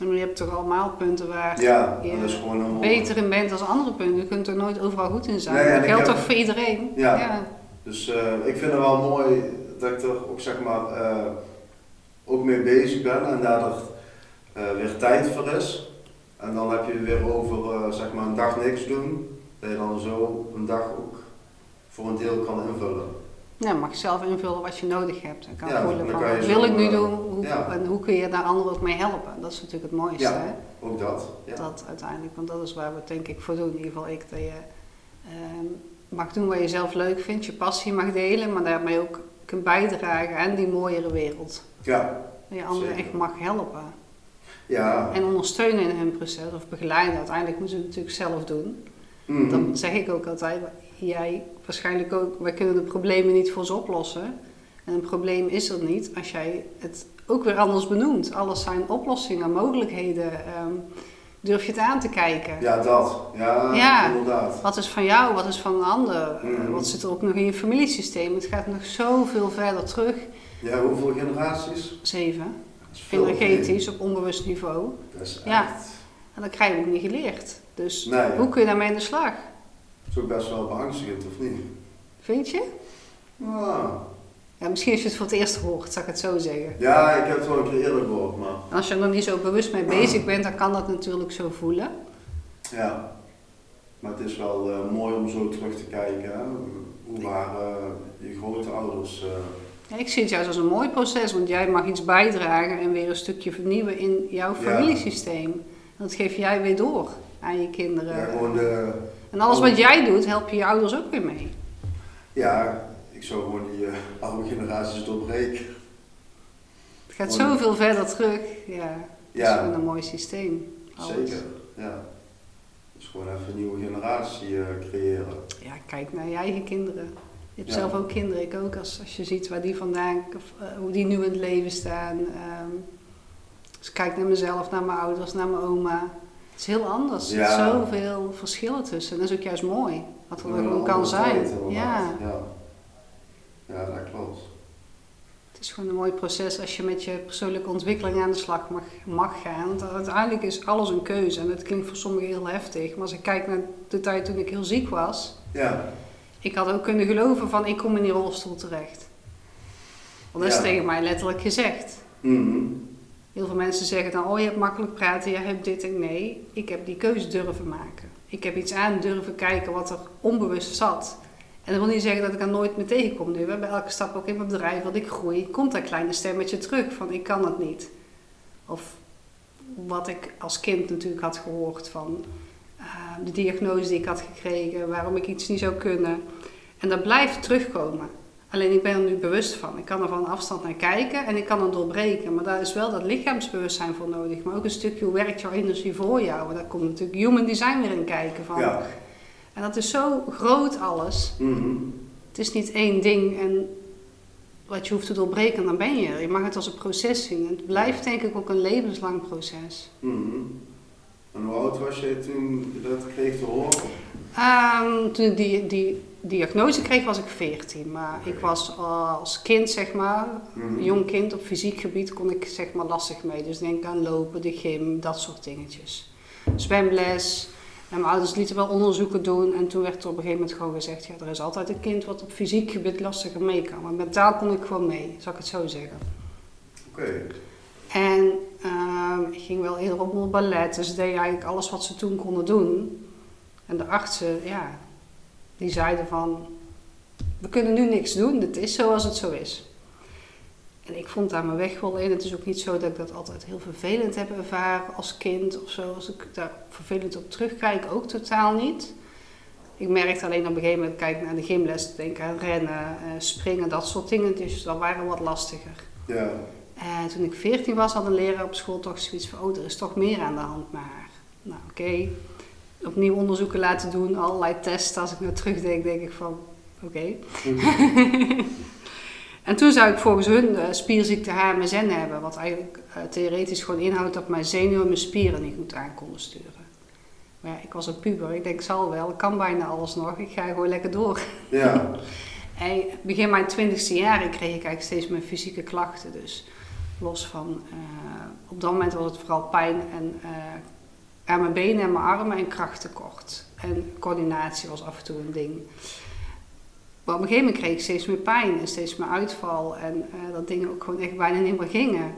En je hebt toch allemaal punten waar Ja, je dat is gewoon een beter in bent dan andere punten. Je kunt er nooit overal goed in zijn. Nee, dat geldt heb- toch voor iedereen? Ja. Dus eh, ik vind het wel mooi dat ik er ook zeg maar ook mee bezig ben en daar er weer tijd voor is. En dan heb je weer over zeg maar een dag niks doen, dat je dan zo een dag ook voor een deel kan invullen. Ja, mag je zelf invullen wat je nodig hebt. En kan Ja, voelen dan van kan je wat wil ik nu eh, doen hoe, ja. en hoe kun je daar anderen ook mee helpen. Dat is natuurlijk het mooiste. Ja. Hè? Ook dat. Ja. Dat uiteindelijk, want dat is waar we het denk ik voor doen. In ieder geval ik, dat je ehm, mag doen wat je zelf leuk vindt, je passie mag delen, maar daarmee ook kunt bijdragen aan die mooiere wereld. ja. Dat je anderen Zeker. echt mag helpen Ja. en ondersteunen in hun proces of begeleiden. Uiteindelijk moeten ze het natuurlijk zelf doen. Mhm. Dan zeg ik ook altijd, jij waarschijnlijk ook, wij kunnen de problemen niet voor ze oplossen. En een probleem is er niet als jij het ook weer anders benoemt. Alles zijn oplossingen, mogelijkheden. ehm, durf je het aan te kijken. Ja, dat. Ja, Ja. inderdaad. Wat is van jou, wat is van een ander? Mhm. wat zit er ook nog in je familiesysteem? Het gaat nog zoveel verder terug. Ja, hoeveel generaties? Zeven. Energetisch, op onbewust niveau. Dat is Ja. echt... En dat krijg je ook niet geleerd. Dus Nee. hoe kun je daarmee aan de slag? Is ook best wel beangstigend, of niet? Vind je? Ja, misschien als je het voor het eerst hoort, zal ik het zo zeggen. Ja, ik heb het wel een keer eerder gehoord, maar... Als je er nog niet zo bewust mee bezig bent, dan kan dat natuurlijk zo voelen. Ja. Maar het is wel eh, mooi om zo terug te kijken. Hè? Hoe waren je grootouders? eh Ja, ik zie het juist als een mooi proces, want jij mag iets bijdragen en weer een stukje vernieuwen in jouw familiesysteem. Dat geef jij weer door aan je kinderen. ja, gewoon de... En alles wat jij doet, help je je ouders ook weer mee. Ja, ik zou gewoon die eh, oude generaties doorbreken. Het gaat zoveel verder terug. Ja, het is Ja. gewoon een mooi systeem. alles. Zeker, ja. Dus gewoon even een nieuwe generatie eh, creëren. Ja, kijk naar je eigen kinderen. Je hebt Ja. zelf ook kinderen, ik ook. Als, als je ziet waar die vandaan, of, eh, hoe die nu in het leven staan. als ik kijk naar mezelf, naar mijn ouders, naar mijn oma. Het is heel anders. Er zitten zoveel verschillen tussen. Dat is ook juist mooi. Wat er gewoon kan zijn. Ja, ja. Ja, dat klopt. het is gewoon een mooi proces als je met je persoonlijke ontwikkeling aan de slag mag, mag gaan. Want uiteindelijk is alles een keuze. En het klinkt voor sommigen heel heftig. Maar als ik kijk naar de tijd toen ik heel ziek was. Ja, Ik had ook kunnen geloven van ik kom in die rolstoel terecht. Want dat is tegen mij letterlijk gezegd. Mhm. Heel veel mensen zeggen dan, oh je hebt makkelijk praten, jij hebt dit en nee. Ik heb die keuze durven maken. Ik heb iets aan durven kijken wat er onbewust zat. En dat wil niet zeggen dat ik er nooit meer tegenkom nu. Bij elke stap ook in mijn bedrijf, wat ik groei, komt dat kleine stemmetje terug van ik kan het niet. Of wat ik als kind natuurlijk had gehoord van eh, de diagnose die ik had gekregen, waarom ik iets niet zou kunnen. En dat blijft terugkomen. Alleen ik ben er nu bewust van. Ik kan er van afstand naar kijken en ik kan het doorbreken. Maar daar is wel dat lichaamsbewustzijn voor nodig. Maar ook een stukje hoe werkt jouw energie voor jou. En daar komt natuurlijk human design weer in kijken van. ja. En dat is zo groot alles. Mhm. Het is niet één ding en wat je hoeft te doorbreken, dan ben je er. Je mag het als een proces zien. Het blijft denk ik ook een levenslang proces. Mhm. En hoe oud was je toen je dat kreeg te horen? Ehm, toen ik die, die diagnose kreeg was ik 14. Maar ik was als kind, zeg maar, Mhm. jong kind op fysiek gebied kon ik zeg maar lastig mee. Dus denk aan lopen, de gym, dat soort dingetjes. Zwemles. En mijn ouders lieten wel onderzoeken doen. En toen werd er op een gegeven moment gewoon gezegd, ja, er is altijd een kind wat op fysiek gebied lastiger mee kan. Maar mentaal kon ik gewoon mee, zal ik het zo zeggen. Oké. En ehm, ik ging wel eerder op mijn ballet, dus deed eigenlijk alles wat ze toen konden doen. En de artsen, ja, die zeiden van, we kunnen nu niks doen, het is zoals het zo is. En ik vond daar mijn weg wel in. Het is ook niet zo dat ik dat altijd heel vervelend heb ervaren als kind of zo. Als ik daar vervelend op terugkijk, ook totaal niet. Ik merkte alleen op een gegeven moment, kijk naar de gymles, denk aan rennen, eh, springen, dat soort dingen. Dus dat waren wat lastiger. Ja. En toen ik 14 was, had een leraar op school toch zoiets van: oh, er is toch meer aan de hand met haar. Nou, oké. Opnieuw onderzoeken laten doen, allerlei testen. Als ik nou terugdenk, denk ik van: oké. en toen zou ik volgens hun eh, spierziekte HMSN hebben, wat eigenlijk eh, theoretisch gewoon inhoudt dat mijn zenuwen mijn spieren niet goed aan konden sturen. Maar ja, ik was een puber, ik denk, zal wel, ik kan bijna alles nog, ik ga gewoon lekker door. Ja. En begin mijn twintigste jaren kreeg ik eigenlijk steeds meer fysieke klachten. Dus los van, eh, op dat moment was het vooral pijn en, eh, aan mijn benen en mijn armen en krachttekort. En coördinatie was af en toe een ding. Maar op een gegeven moment kreeg ik steeds meer pijn en steeds meer uitval. En eh, dat dingen ook gewoon echt bijna niet meer gingen.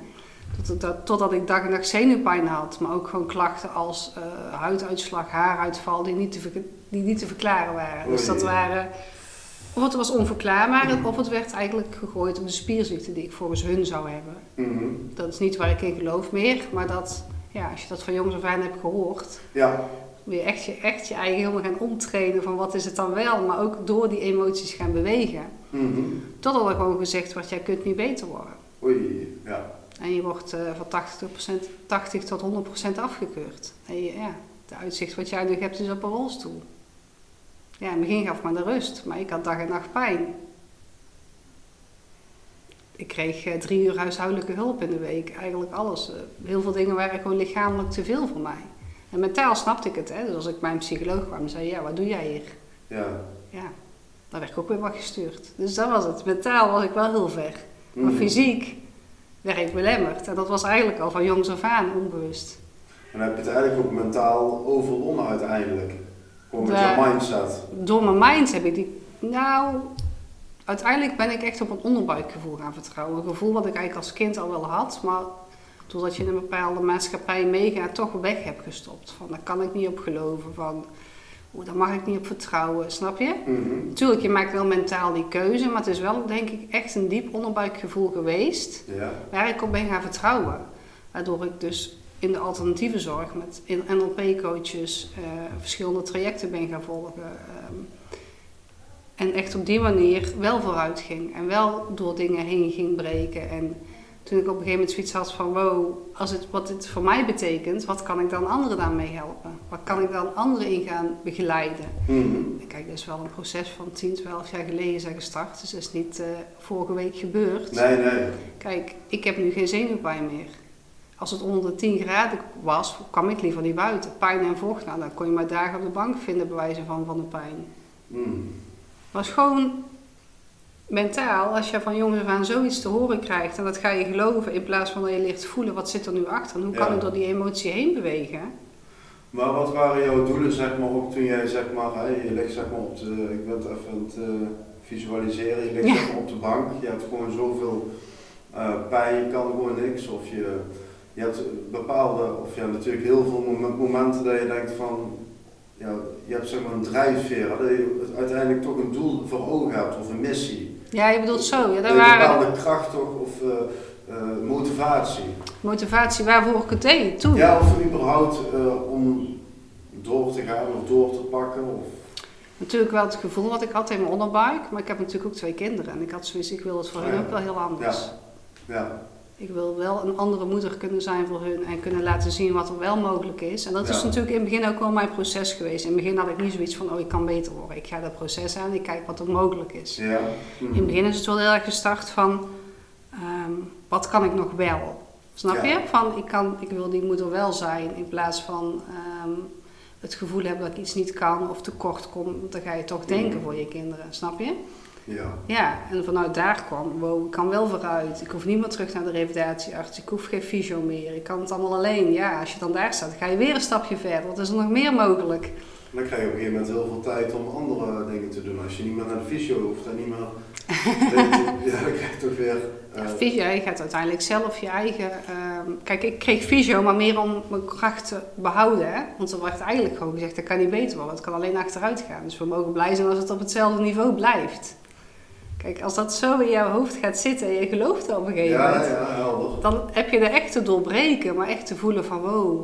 Tot, dat, totdat ik dag en nacht zenuwpijn had. Maar ook gewoon klachten als eh, huiduitslag, haaruitval die niet te, die niet te verklaren waren. Dus dat waren Of het was onverklaarbaar, of het werd eigenlijk gegooid op de spierziekte die ik volgens hun zou hebben. Mhm. Dat is niet waar ik in geloof meer, maar dat, ja, als je dat van jongs af aan hebt gehoord, Ja, wil je echt je, echt je eigen helemaal gaan omtrainen van wat is het dan wel, maar ook door die emoties gaan bewegen. Mhm. Totdat er gewoon gezegd wordt, jij kunt niet beter worden. Oei, ja. En je wordt eh, van 80%, 80 tot 100% afgekeurd. En je, ja, de uitzicht wat jij nu hebt is op een rolstoel. Ja, in het begin gaf me de rust, maar ik had dag en nacht pijn. Ik kreeg eh, drie uur huishoudelijke hulp in de week, eigenlijk alles. Eh, heel veel dingen waren gewoon lichamelijk te veel voor mij. En mentaal snapte ik het, hè. Dus als ik bij een psycholoog kwam zei, ja, wat doe jij hier? Ja. Ja, dan werd ik ook weer wat gestuurd. Dus dat was het. Mentaal was ik wel heel ver. Maar Mhm. fysiek werd ik belemmerd. En dat was eigenlijk al van jongs af aan onbewust. En dan heb je het eigenlijk ook mentaal overwonnen uiteindelijk. Gewoon met je mindset. Door mijn mind heb ik die... Nou, uiteindelijk ben ik echt op een onderbuikgevoel gaan vertrouwen. Een gevoel wat ik eigenlijk als kind al wel had. Maar doordat je in een bepaalde maatschappij meegaat, toch weg heb gestopt. Van, daar kan ik niet op geloven. Van, oeh, daar mag ik niet op vertrouwen. Snap je? Mhm. Natuurlijk, je maakt wel mentaal die keuze. Maar het is wel, denk ik, echt een diep onderbuikgevoel geweest. Ja. waar ik op ben gaan vertrouwen. Waardoor ik dus in de alternatieve zorg met NLP-coaches eh, verschillende trajecten ben gaan volgen. ehm, en echt op die manier wel vooruit ging. En wel door dingen heen ging breken. En toen ik op een gegeven moment zoiets had van... Wow, als het, wat dit voor mij betekent, wat kan ik dan anderen daarmee helpen? Wat kan ik dan anderen in gaan begeleiden? En kijk, dat is wel een proces van 10, 12 jaar geleden zijn gestart. Dus dat is niet eh, vorige week gebeurd. Nee, nee. Kijk, ik heb nu geen zenuwpijn meer. Als het onder de 10 graden was, kwam ik liever niet buiten. Pijn en vocht, nou, dan kon je maar dagen op de bank vinden, bij wijze van, van de pijn. Mhm. Is gewoon mentaal, als je van jongens af aan zoiets te horen krijgt en dat ga je geloven, in plaats van dat je leert voelen wat zit er nu achter en hoe kan Ja. ik door die emotie heen bewegen. Maar wat waren jouw doelen, zeg maar, ook toen jij, zeg maar, hè, je ligt zeg maar op de, ik ben het even aan het eh, visualiseren, je ligt Ja. zeg maar op de bank, je hebt gewoon zoveel eh, pijn, je kan gewoon niks, of je, je hebt bepaalde, of ja, natuurlijk heel veel mom- momenten dat je denkt van, ja, je hebt zeg maar een drijfveer, dat je uiteindelijk toch een doel voor ogen hebt, of een missie. Ja, je bedoelt zo. Ja, daar een waren bepaalde kracht toch, of eh, eh, motivatie. motivatie waarvoor ik het deed toen. Ja, of überhaupt eh, om door te gaan of door te pakken. Of, Natuurlijk wel het gevoel wat ik had in mijn onderbuik, maar ik heb natuurlijk ook twee kinderen. En ik had zoiets, ik wil het voor Ja. hun ook wel heel anders. ja, Ik wil wel een andere moeder kunnen zijn voor hun en kunnen laten zien wat er wel mogelijk is. En dat is natuurlijk in het begin ook wel mijn proces geweest. In het begin had ik niet zoiets van, oh ik kan beter worden. Ik ga dat proces aan, ik kijk wat er mogelijk is. ja. In het begin is het wel heel erg gestart van, ehm, wat kan ik nog wel? Snap Ja. je? Van, ik, kan, ik wil die moeder wel zijn in plaats van ehm, het gevoel hebben dat ik iets niet kan of tekort kom. Dan ga je toch denken Mhm. voor je kinderen, snap je? Ja. Ja, en vanuit daar kwam, wow, ik kan wel vooruit. Ik hoef niet meer terug naar de revalidatiearts. Ik hoef geen fysio meer. Ik kan het allemaal alleen. Ja, als je dan daar staat, ga je weer een stapje verder. Wat is er nog meer mogelijk? En dan krijg je op een gegeven moment heel veel tijd om andere dingen te doen. Als je niet meer naar de fysio hoeft en niet meer... ja, dan krijg je toch weer... eh, Ja, fysio, je gaat uiteindelijk zelf je eigen... ehm, kijk, ik kreeg fysio, maar meer om mijn kracht te behouden. Hè? Want er werd eigenlijk gewoon gezegd, dat kan niet beter worden. Het kan alleen achteruit gaan. Dus we mogen blij zijn als het op hetzelfde niveau blijft. Kijk, als dat zo in jouw hoofd gaat zitten en je gelooft er op een gegeven moment... ja, dan heb je de echt te doorbreken, maar echt te voelen van wow,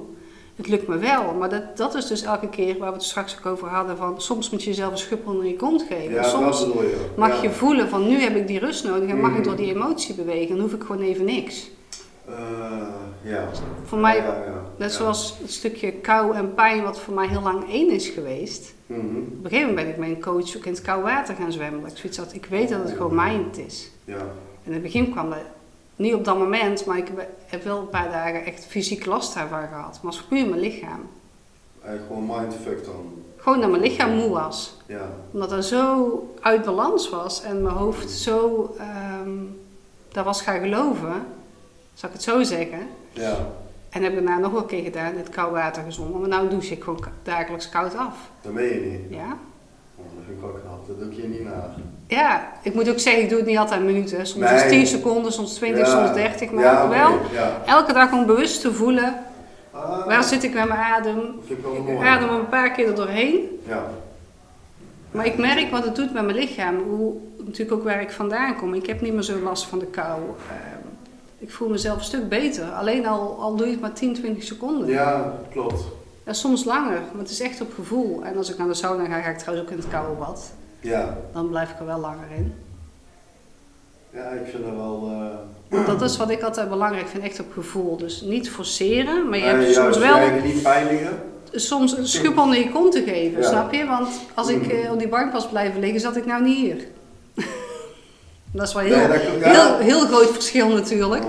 het lukt me wel. Maar dat, dat is dus elke keer waar we het straks ook over hadden van soms moet je jezelf een schub onder je kont geven. Ja, soms je. mag je voelen van nu heb ik die rust nodig en mag Mhm. ik door die emotie bewegen. Dan hoef ik gewoon even niks. Eh, ja. Voor mij, net zoals het stukje kou en pijn wat voor mij heel lang één is geweest. Mhm. Op een gegeven moment ben ik met een coach ook in het koud water gaan zwemmen. Dat ik zoiets had, ik weet dat het gewoon mind is. Ja. En in het begin kwam dat niet op dat moment, maar ik heb wel een paar dagen echt fysiek last daarvan gehad. Maar het was puur mijn lichaam. Eigenlijk gewoon mindfuck dan. Gewoon dat mijn lichaam moe was. Ja. Omdat dat zo uit balans was en mijn hoofd zo ehm daar was gaan geloven, zal ik het zo zeggen. Ja. En heb ik daarna nog wel een keer gedaan, het koud water gezongen. Maar nou douche ik gewoon dagelijks koud af. Dat meen je niet. Ja? Oh, dat vind ik ook knap. Dat doe ik je niet naar. Ja, ik moet ook zeggen, ik doe het niet altijd in minuten. Soms is Nee. 10 seconden, soms 20, Ja. soms 30. Maar ja, wel Ja. elke dag om bewust te voelen, Ah, waar zit ik met mijn adem? ik wel Ik adem een paar keer er doorheen. Ja. Maar ik merk wat het doet met mijn lichaam. Hoe, natuurlijk ook waar ik vandaan kom. Ik heb niet meer zo last van de kou. Ik voel mezelf een stuk beter. Alleen al, al doe je het maar 10, 20 seconden. Ja, klopt. En soms langer, maar het is echt op gevoel. En als ik naar de sauna ga, ga ik trouwens ook in het koude bad. Ja, Dan blijf ik er wel langer in. ja ik vind dat wel... eh, Want dat is wat ik altijd belangrijk vind, echt op gevoel. Dus niet forceren, maar je hebt soms wel niet soms een schub onder je kont te geven, Ja. snap je? Want als ik Mhm. eh, op die bank was blijven liggen, zat ik nou niet hier. Dat is wel heel, Nee, dat ja. heel, heel groot verschil natuurlijk. Eh,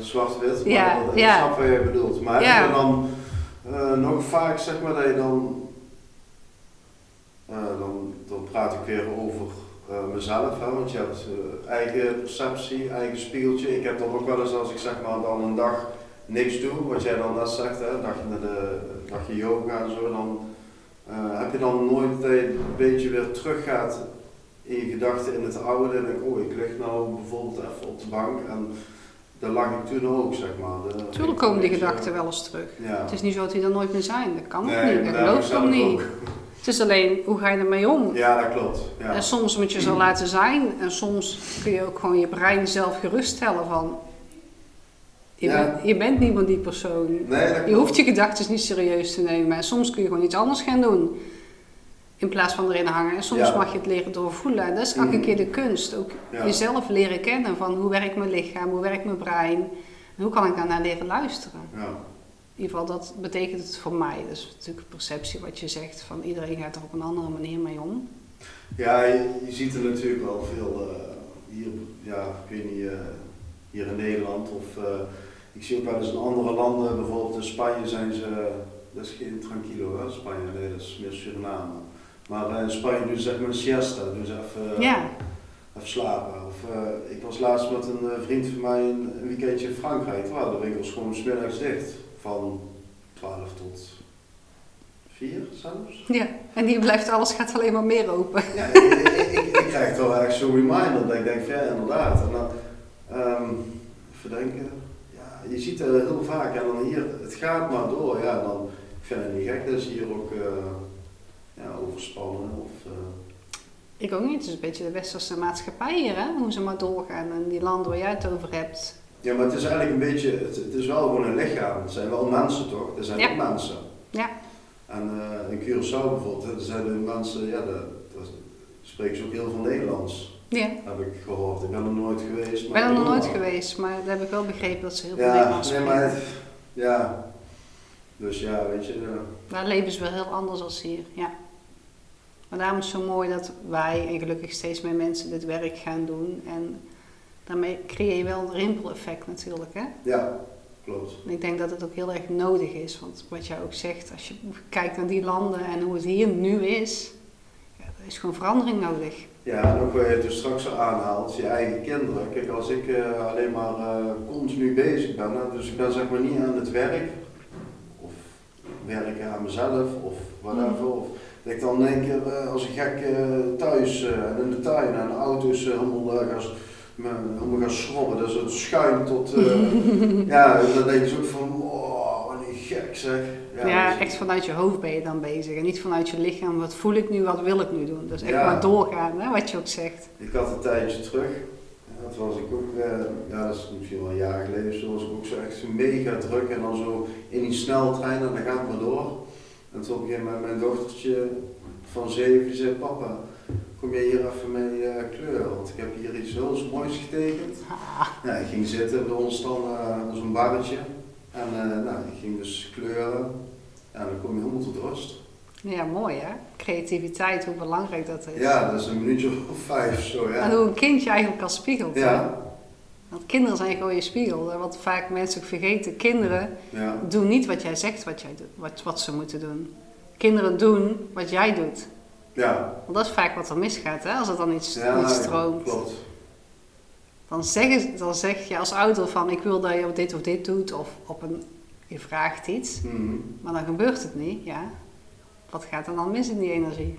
zwart-wit, maar Ja, dat, ja. ik snap wat je bedoelt. Maar Ja. heb je dan eh, nog vaak zeg maar dat je dan, eh, dan, dan praat ik weer over mezelf, hè, want je hebt eigen perceptie, eigen spiegeltje. Ik heb dan ook wel eens als ik zeg maar dan een dag niks doe, wat jij dan net zegt, hè, een dagje naar de een dagje yoga en zo, dan heb je dan nooit dat je een beetje weer teruggaat in je gedachten in het oude en denk oh ik lig nou bijvoorbeeld even op de bank en daar lag ik toen ook zeg maar. De- komen die gedachten wel eens terug. Ja. Het is niet zo dat die er nooit meer zijn. Dat kan ook niet. Dat ook ik zelf niet. Het is alleen, hoe ga je ermee om? Ja, dat klopt. Ja. En soms moet je zo laten zijn. En soms kun je ook gewoon je brein zelf geruststellen van... Je, Ja. bent, je bent niet meer die persoon. Nee, Je hoeft je gedachten niet serieus te nemen. En soms kun je gewoon iets anders gaan doen. In plaats van erin hangen. En soms Ja. mag je het leren doorvoelen. En dat is elke Mhm. keer de kunst. Ook Ja. jezelf leren kennen. Van hoe werkt mijn lichaam? Hoe werkt mijn brein? En hoe kan ik daarnaar leren luisteren? Ja. In ieder geval, dat betekent het voor mij. Dat is natuurlijk perceptie wat je zegt. Van iedereen gaat er op een andere manier mee om. Ja, je, je ziet er natuurlijk wel veel eh, hier, ja, ik weet niet, eh, hier in Nederland of eh, ik zie ook wel eens in andere landen, bijvoorbeeld in Spanje zijn ze, dat is geen tranquilo hè, Spanje, nee dat is meer Suriname. Maar eh, in Spanje doen ze zeg maar een siesta, doen ze even, Ja, even slapen. Of, eh, ik was laatst met een eh, vriend van mij een, een weekendje in Frankrijk, toen waren de winkels gewoon smiddags dicht, van 12 tot 4 zelfs. ja. En hier blijft alles, gaat alleen maar meer open. Ja, ik, ik, ik, ik krijg toch echt zo'n reminder dat ik denk van ja, inderdaad. En dan, ehm even denken, ja, je ziet het heel vaak en dan hier, het gaat maar door. Ja, dan, ik vind het niet gek dat ze hier ook eh, ja, overspannen of... eh, Ik ook niet. Het is een beetje de westerse maatschappij hier, hè? Hoe ze maar doorgaan. En die landen waar jij het over hebt. ja, maar het is eigenlijk een beetje, het, het is wel gewoon een lichaam. Het zijn wel mensen toch? Er zijn Ja. ook mensen. Ja. En eh, in Curaçao bijvoorbeeld, er zijn de mensen, ja, daar spreken ze ook heel veel Nederlands. Ja. Heb ik gehoord. Ik ben er nooit geweest. Ik maar ben er nog nooit geweest, maar daar heb ik wel begrepen dat ze heel veel Ja, Nederlands nee, spreken. maar het- ja. Dus ja, weet je. ja. Daar leven ze wel heel anders als hier, ja. Maar daarom is het zo mooi dat wij en gelukkig steeds meer mensen dit werk gaan doen. En daarmee creëer je wel een rimpeleffect natuurlijk, hè. Ja, klopt. En ik denk dat het ook heel erg nodig is. Want wat jij ook zegt, als je kijkt naar die landen en hoe het hier nu is, ja, er is gewoon verandering nodig. Ja, en ook wat je dus straks al aanhaalt, je eigen kinderen. Kijk, als ik eh, alleen maar eh, continu bezig ben, hè, dus ik ben zeg maar niet aan het werk, of werken aan mezelf, of whatever. Of dat ik dan denk, eh, als ik gek eh, thuis eh, en in de tuin en de auto's eh, helemaal, eh, gaan, helemaal gaan schrobben, dus het schuim tot, eh, ja, dan denk je ook van, oh, wat een gek zeg. Ja, dus- echt vanuit je hoofd ben je dan bezig. En niet vanuit je lichaam, wat voel ik nu, wat wil ik nu doen. Dus echt Ja. maar doorgaan, hè, wat je ook zegt. Ik had een tijdje terug, toen was ik ook, eh, ja dat is misschien wel een jaar geleden, zo was ik ook zo echt zo mega druk en dan zo in die sneltrein en dan gaat het maar door. En toen op een gegeven moment mijn dochtertje van zeven, die zei papa, kom jij hier even mee eh, kleuren, want ik heb hier iets heel moois getekend. Ah, Ja, ik ging zitten bij ons dan, uh, zo'n barretje en eh, nou, ik ging dus kleuren en dan kom je helemaal tot rust. ja, mooi hè. Creativiteit, hoe belangrijk dat is. Ja, dat is een minuutje of vijf zo ja. En hoe een kindje eigenlijk al spiegelt. hè. Ja, Want kinderen zijn gewoon je spiegel. Wat vaak mensen vergeten. Kinderen ja. doen niet wat jij zegt wat, jij doet, wat, wat ze moeten doen. Kinderen doen wat jij doet. Ja, Want dat is vaak wat er misgaat, hè? als het dan iets ja niet stroomt. klopt. Dan, zeggen, dan zeg je als ouder van ik wil dat je op dit of dit doet. Of op een, je vraagt iets. Mhm. Maar dan gebeurt het niet. Ja. Wat gaat er dan mis in die energie?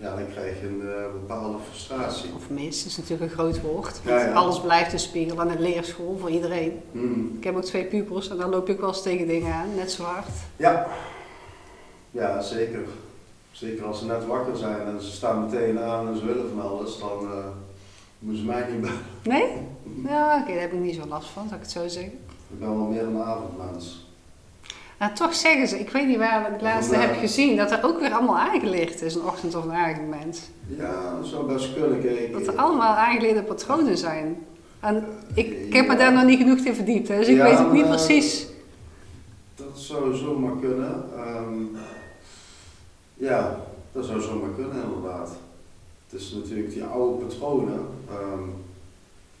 Ja, dan krijg je een eh, bepaalde frustratie. Of mis is natuurlijk een groot woord. Ja, Want ja. alles blijft een spiegel aan een leerschool voor iedereen. Mhm. Ik heb ook twee pupils en dan loop ik wel eens tegen dingen aan, net zo hard. Ja. Ja, zeker. Zeker als ze net wakker zijn en ze staan meteen aan en ze willen van alles, dan uh, moeten ze mij niet bellen. Nee? Ja, oké, daar heb ik niet zo last van, zou ik het zo zeggen. Ik ben wel meer een avondmens. Nou, toch zeggen ze, ik weet niet waar ik het laatste heb gezien, dat er ook weer allemaal aangelicht is, een ochtend- of een avondmens. Ja, dat zou best kunnen. Kijk, dat er allemaal aangeleerde patronen zijn. En ik, ik heb me daar nog niet genoeg in verdiept, dus ik weet ook niet precies. Dat zou zomaar kunnen. Um, ja, dat zou zomaar kunnen inderdaad. Het is natuurlijk die oude patronen. Um,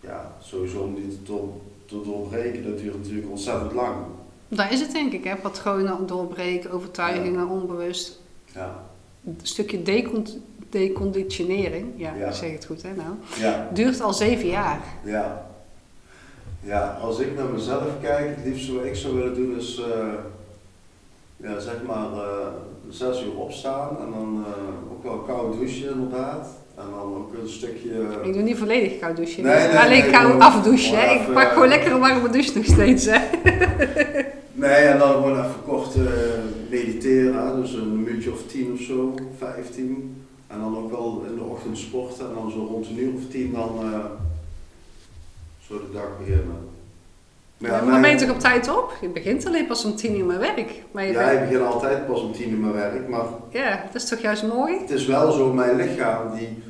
ja, sowieso om die te, te doorbreken, dat duurt natuurlijk ontzettend lang. Daar is het denk ik, hè? patronen doorbreken, overtuigingen, onbewust. Ja. Een stukje decont deconditionering, ja, ja, ik zeg het goed hè nou, ja. duurt al zeven jaar. Ja. Ja, als ik naar mezelf kijk, het liefste wat ik zou willen doen is, uh, ja, zeg maar, uh, zes uur opstaan en dan uh, ook wel koud douchen inderdaad. En dan ook een stukje... Ik doe niet volledig koud douchen, nee, nee, alleen nee, koud afdouchen. ik pak gewoon lekker een warme douche nog steeds. Hè. nee, en dan gewoon even kort mediteren, dus een minuutje of tien of zo, vijftien. En dan ook wel in de ochtend sporten en dan zo rond een uur of tien dan zo de dag beginnen. Maar, ja, maar ben je toch op tijd op? Je begint alleen pas om tien uur met werk. Maar je ja, ik begin altijd pas om tien uur met werk. Maar ja, dat is toch juist mooi? Het is wel zo, mijn lichaam die,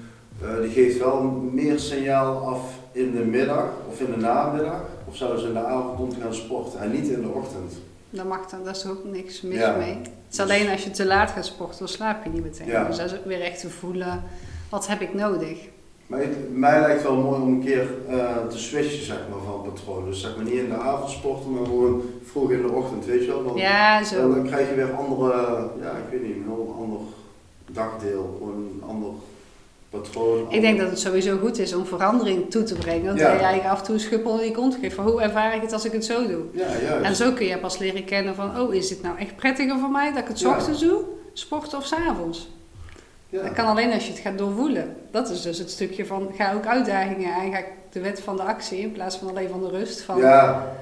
uh, die geeft wel meer signaal af in de middag of in de namiddag. Of zelfs in de avond om te gaan sporten en niet in de ochtend. Dat mag dan, daar is ook niks mis mee. Het is alleen als je te laat gaat sporten, dan slaap je niet meteen. Ja. Dus dat is ook weer echt te voelen, wat heb ik nodig? Maar het, mij lijkt wel mooi om een keer uh, te switchen zeg maar, van patroon. Dus zeg maar niet in de avond sporten, maar gewoon vroeg in de ochtend, weet je wel. Dan, ja, zo. Dan, dan krijg je weer andere, ja ik weet niet, een heel ander dagdeel, gewoon een ander Ik denk dat het sowieso goed is om verandering toe te brengen. Dat ja. je af en toe een schuppel in je kont geeft van hoe ervaar ik het als ik het zo doe. Ja, juist. En zo kun je pas leren kennen van, oh is dit nou echt prettiger voor mij dat ik het ja. ochtends doe, sporten of s avonds? Ja. Dat kan alleen als je het gaat doorvoelen. Dat is dus het stukje van ga ook uitdagingen aan. Ga de wet van de actie in plaats van alleen van de rust. Van, ja.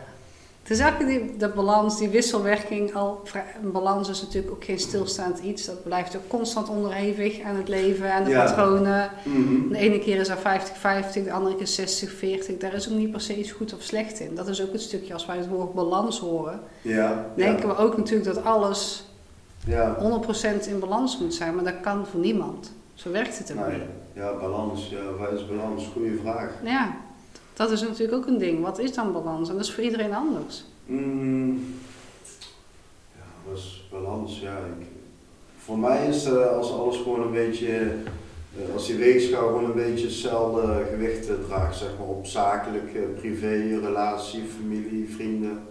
Is eigenlijk die, de balans, die wisselwerking. Al, een balans is natuurlijk ook geen stilstaand iets. Dat blijft ook constant onderhevig aan het leven, aan de patronen. Mhm. De ene keer is er 50-50, de andere keer 60-40. Daar is ook niet per se iets goed of slecht in. Dat is ook het stukje als wij het woord balans horen. Ja. Denken we ook natuurlijk dat alles ja. 100% in balans moet zijn, maar dat kan voor niemand. Zo werkt het ook nee. Ja, balans. Ja, wat is balans? Goeie vraag. Ja, dat is natuurlijk ook een ding. Wat is dan balans? En dat is voor iedereen anders. Mm. Ja, wat is balans? Ja, ik, voor mij is uh, als alles gewoon een beetje, uh, als die weegschaal gewoon een beetje hetzelfde gewicht draagt, zeg maar op zakelijk, uh, privé, relatie, familie, vrienden.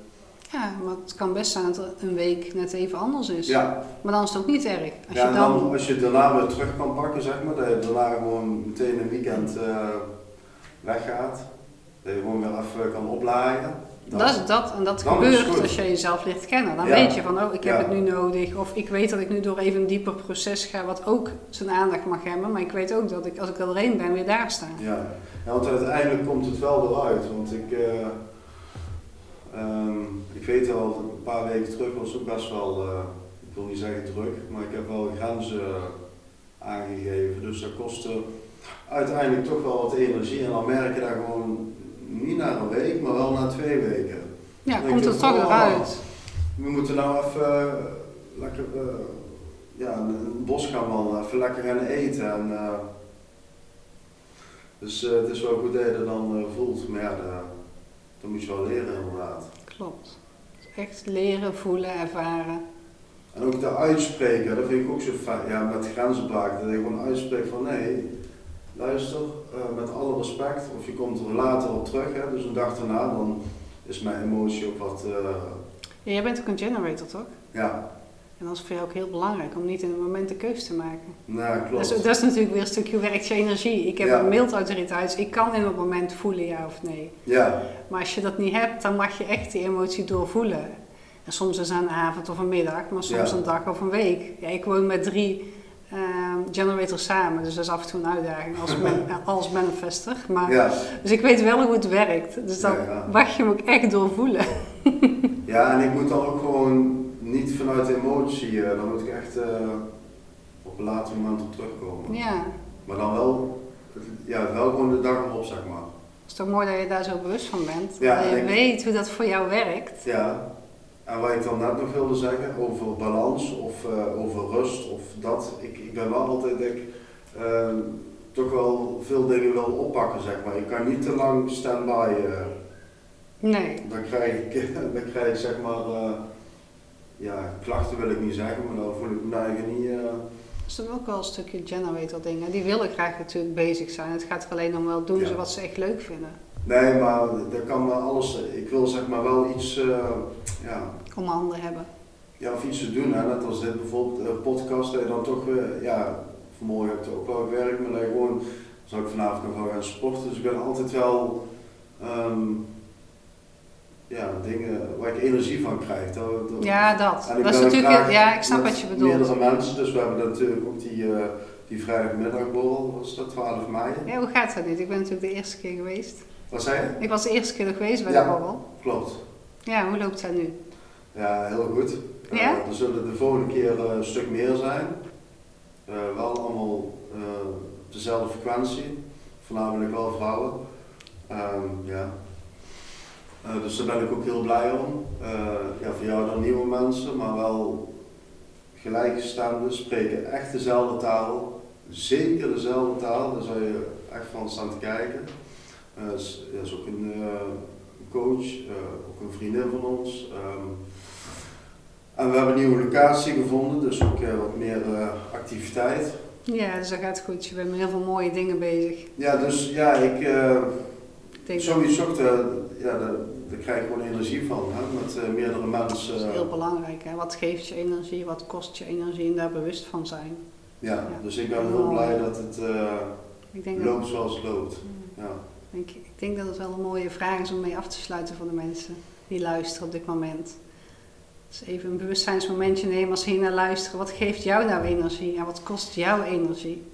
Ja, maar het kan best zijn dat een week net even anders is. Ja. Maar dan is het ook niet erg. Als ja, je dan... dan... als je daarna weer terug kan pakken, zeg maar, dat je daarna gewoon meteen een weekend weggaat. Dat je gewoon weer even kan opladen. Dat, dat is dat. En dat gebeurt als je jezelf ligt kennen. Dan weet je van, oh, ik heb het nu nodig. Of ik weet dat ik nu door even een dieper proces ga, wat ook zijn aandacht mag hebben. Maar ik weet ook dat ik, als ik er doorheen ben, weer daar sta. Ja, ja want uiteindelijk komt het wel eruit. Want ik... Uh, Um, ik weet al, een paar weken terug was ook best wel, uh, ik wil niet zeggen druk, maar ik heb wel grenzen aangegeven. Dus dat kostte uiteindelijk toch wel wat energie. En dan merk je dat gewoon niet na een week, maar wel na twee weken. Ja, komt het toch eruit. We moeten nou even uh, lekker uh, ja, in het bos gaan wandelen, even lekker gaan eten. En, uh, dus het is wel goed dat je dat dan voelt. Maar ja, dat moet je wel leren inderdaad. Klopt. Echt leren, voelen, ervaren. En ook te uitspreken, dat vind ik ook zo fijn. Ja, met grenzen dat je gewoon uitspreekt van nee, luister, uh, met alle respect, of je komt er later op terug, hè, dus een dag daarna, dan is mijn emotie ook wat... Uh... Ja, jij bent ook een generator, toch? Ja. En dat is voor jou ook heel belangrijk om niet in het moment de keuze te maken. Nou, klopt. Dat is, dat is natuurlijk weer een stukje werkt je energie. Ik heb een mild autoriteit, dus ik kan in het moment voelen ja of nee. Ja. Maar als je dat niet hebt, dan mag je echt die emotie doorvoelen. En soms is het een avond of een middag, maar soms een dag of een week. Ja, ik woon met drie uh, generators samen, dus dat is af en toe een uitdaging als, man, als manifester. Maar, ja. Dus ik weet wel hoe het werkt. Dus dan mag je hem ook echt doorvoelen. ja, en ik moet dan ook gewoon niet vanuit emotie, uh, dan moet ik echt uh, op een later moment op terugkomen. Ja, Maar dan wel, ja, wel gewoon de dag erop, zeg maar. het is toch mooi dat je daar zo bewust van bent. Ja, dat je weet hoe dat voor jou werkt. Ja, en wat ik dan net nog wilde zeggen over balans of eh, over rust of dat. Ik, ik ben wel altijd, ik eh, toch wel veel dingen wil oppakken, zeg maar. Ik kan niet te lang stand-by. eh, Nee. dan krijg ik, dan krijg ik zeg maar, eh, ja, klachten wil ik niet zeggen, maar dan voel ik me eigen niet. eh, Dat is dan ook wel een stukje generator dingen. Die willen graag natuurlijk bezig zijn. Het gaat er alleen om wel doen Ja. ze wat ze echt leuk vinden. Nee, maar dat kan maar alles. Ik wil zeg maar wel iets, eh, ja, Om handen hebben. ja, of iets te doen. Hè. Net als dit bijvoorbeeld, een podcast, dat je dan toch weer, ja, vanmorgen heb ik ook wel gewerkt, maar dat je gewoon, zal ik vanavond nog wel gaan sporten. Dus ik ben altijd wel, ehm, ja, dingen waar ik energie van krijg. Dat, dat- Ja, dat. En Dat is natuurlijk, ja, ik snap wat je bedoelt. Meerdere mensen, dus we hebben natuurlijk ook die, eh die vrijdagmiddagborrel, was dat 12 mei? Ja, hoe gaat dat niet? Ik ben natuurlijk de eerste keer geweest. Wat zei je? Ik was de eerste keer geweest bij Ja. de borrel. Klopt. Ja, hoe loopt dat nu? Ja, heel goed. Eh, Ja? er zullen de volgende keer eh, een stuk meer zijn. Eh, wel allemaal eh, dezelfde frequentie, voornamelijk wel vrouwen. Ehm, ja. Eh, dus daar ben ik ook heel blij om. Eh, ja, voor jou dan nieuwe mensen, maar wel gelijkgestemden, spreken echt dezelfde taal. Zeker dezelfde taal, daar zou je echt van staan te kijken. Eh, is, ja, is ook een eh, coach, eh, ook een vriendin van ons. Ehm, en we hebben een nieuwe locatie gevonden, dus ook wat meer activiteit. Ja, dus dat gaat goed. Je bent met heel veel mooie dingen bezig. Ja, dus ja, ik dat sowieso, de, ja, de, daar krijg ik gewoon energie van, hè, met meerdere mensen. dat is heel belangrijk. Hè? Wat geeft je energie? Wat kost je energie? En daar bewust van zijn. ja, dus ik ben heel blij dat het Ik denk, dat, loopt zoals het loopt. Mm. Ja. Ik, ik denk dat het wel een mooie vraag is om mee af te sluiten voor de mensen die luisteren op dit moment. Dus even een bewustzijnsmomentje nemen als ze hier naar luisteren. Wat geeft jou nou energie en wat kost jou energie?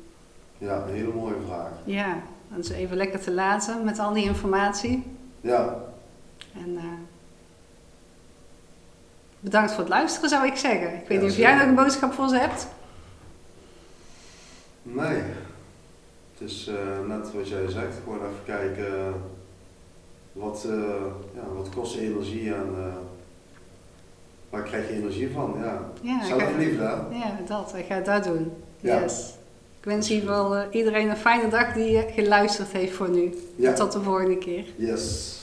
ja, een hele mooie vraag. Ja, en ze even lekker te laten met al die informatie. Ja, En eh, bedankt voor het luisteren zou ik zeggen. Ik weet Ja, niet of jij nog een boodschap voor ze hebt. nee. Is eh, net wat jij zegt, gewoon even kijken wat, eh, ja, wat kost energie en eh, waar krijg je energie van. Ja. Ja, ik ga- Zelfliefde, hè? ja dat. Ik ga dat doen. Ja. Yes. Ik wens in ieder geval iedereen een fijne dag die geluisterd heeft voor nu. Ja. Tot de volgende keer. Yes.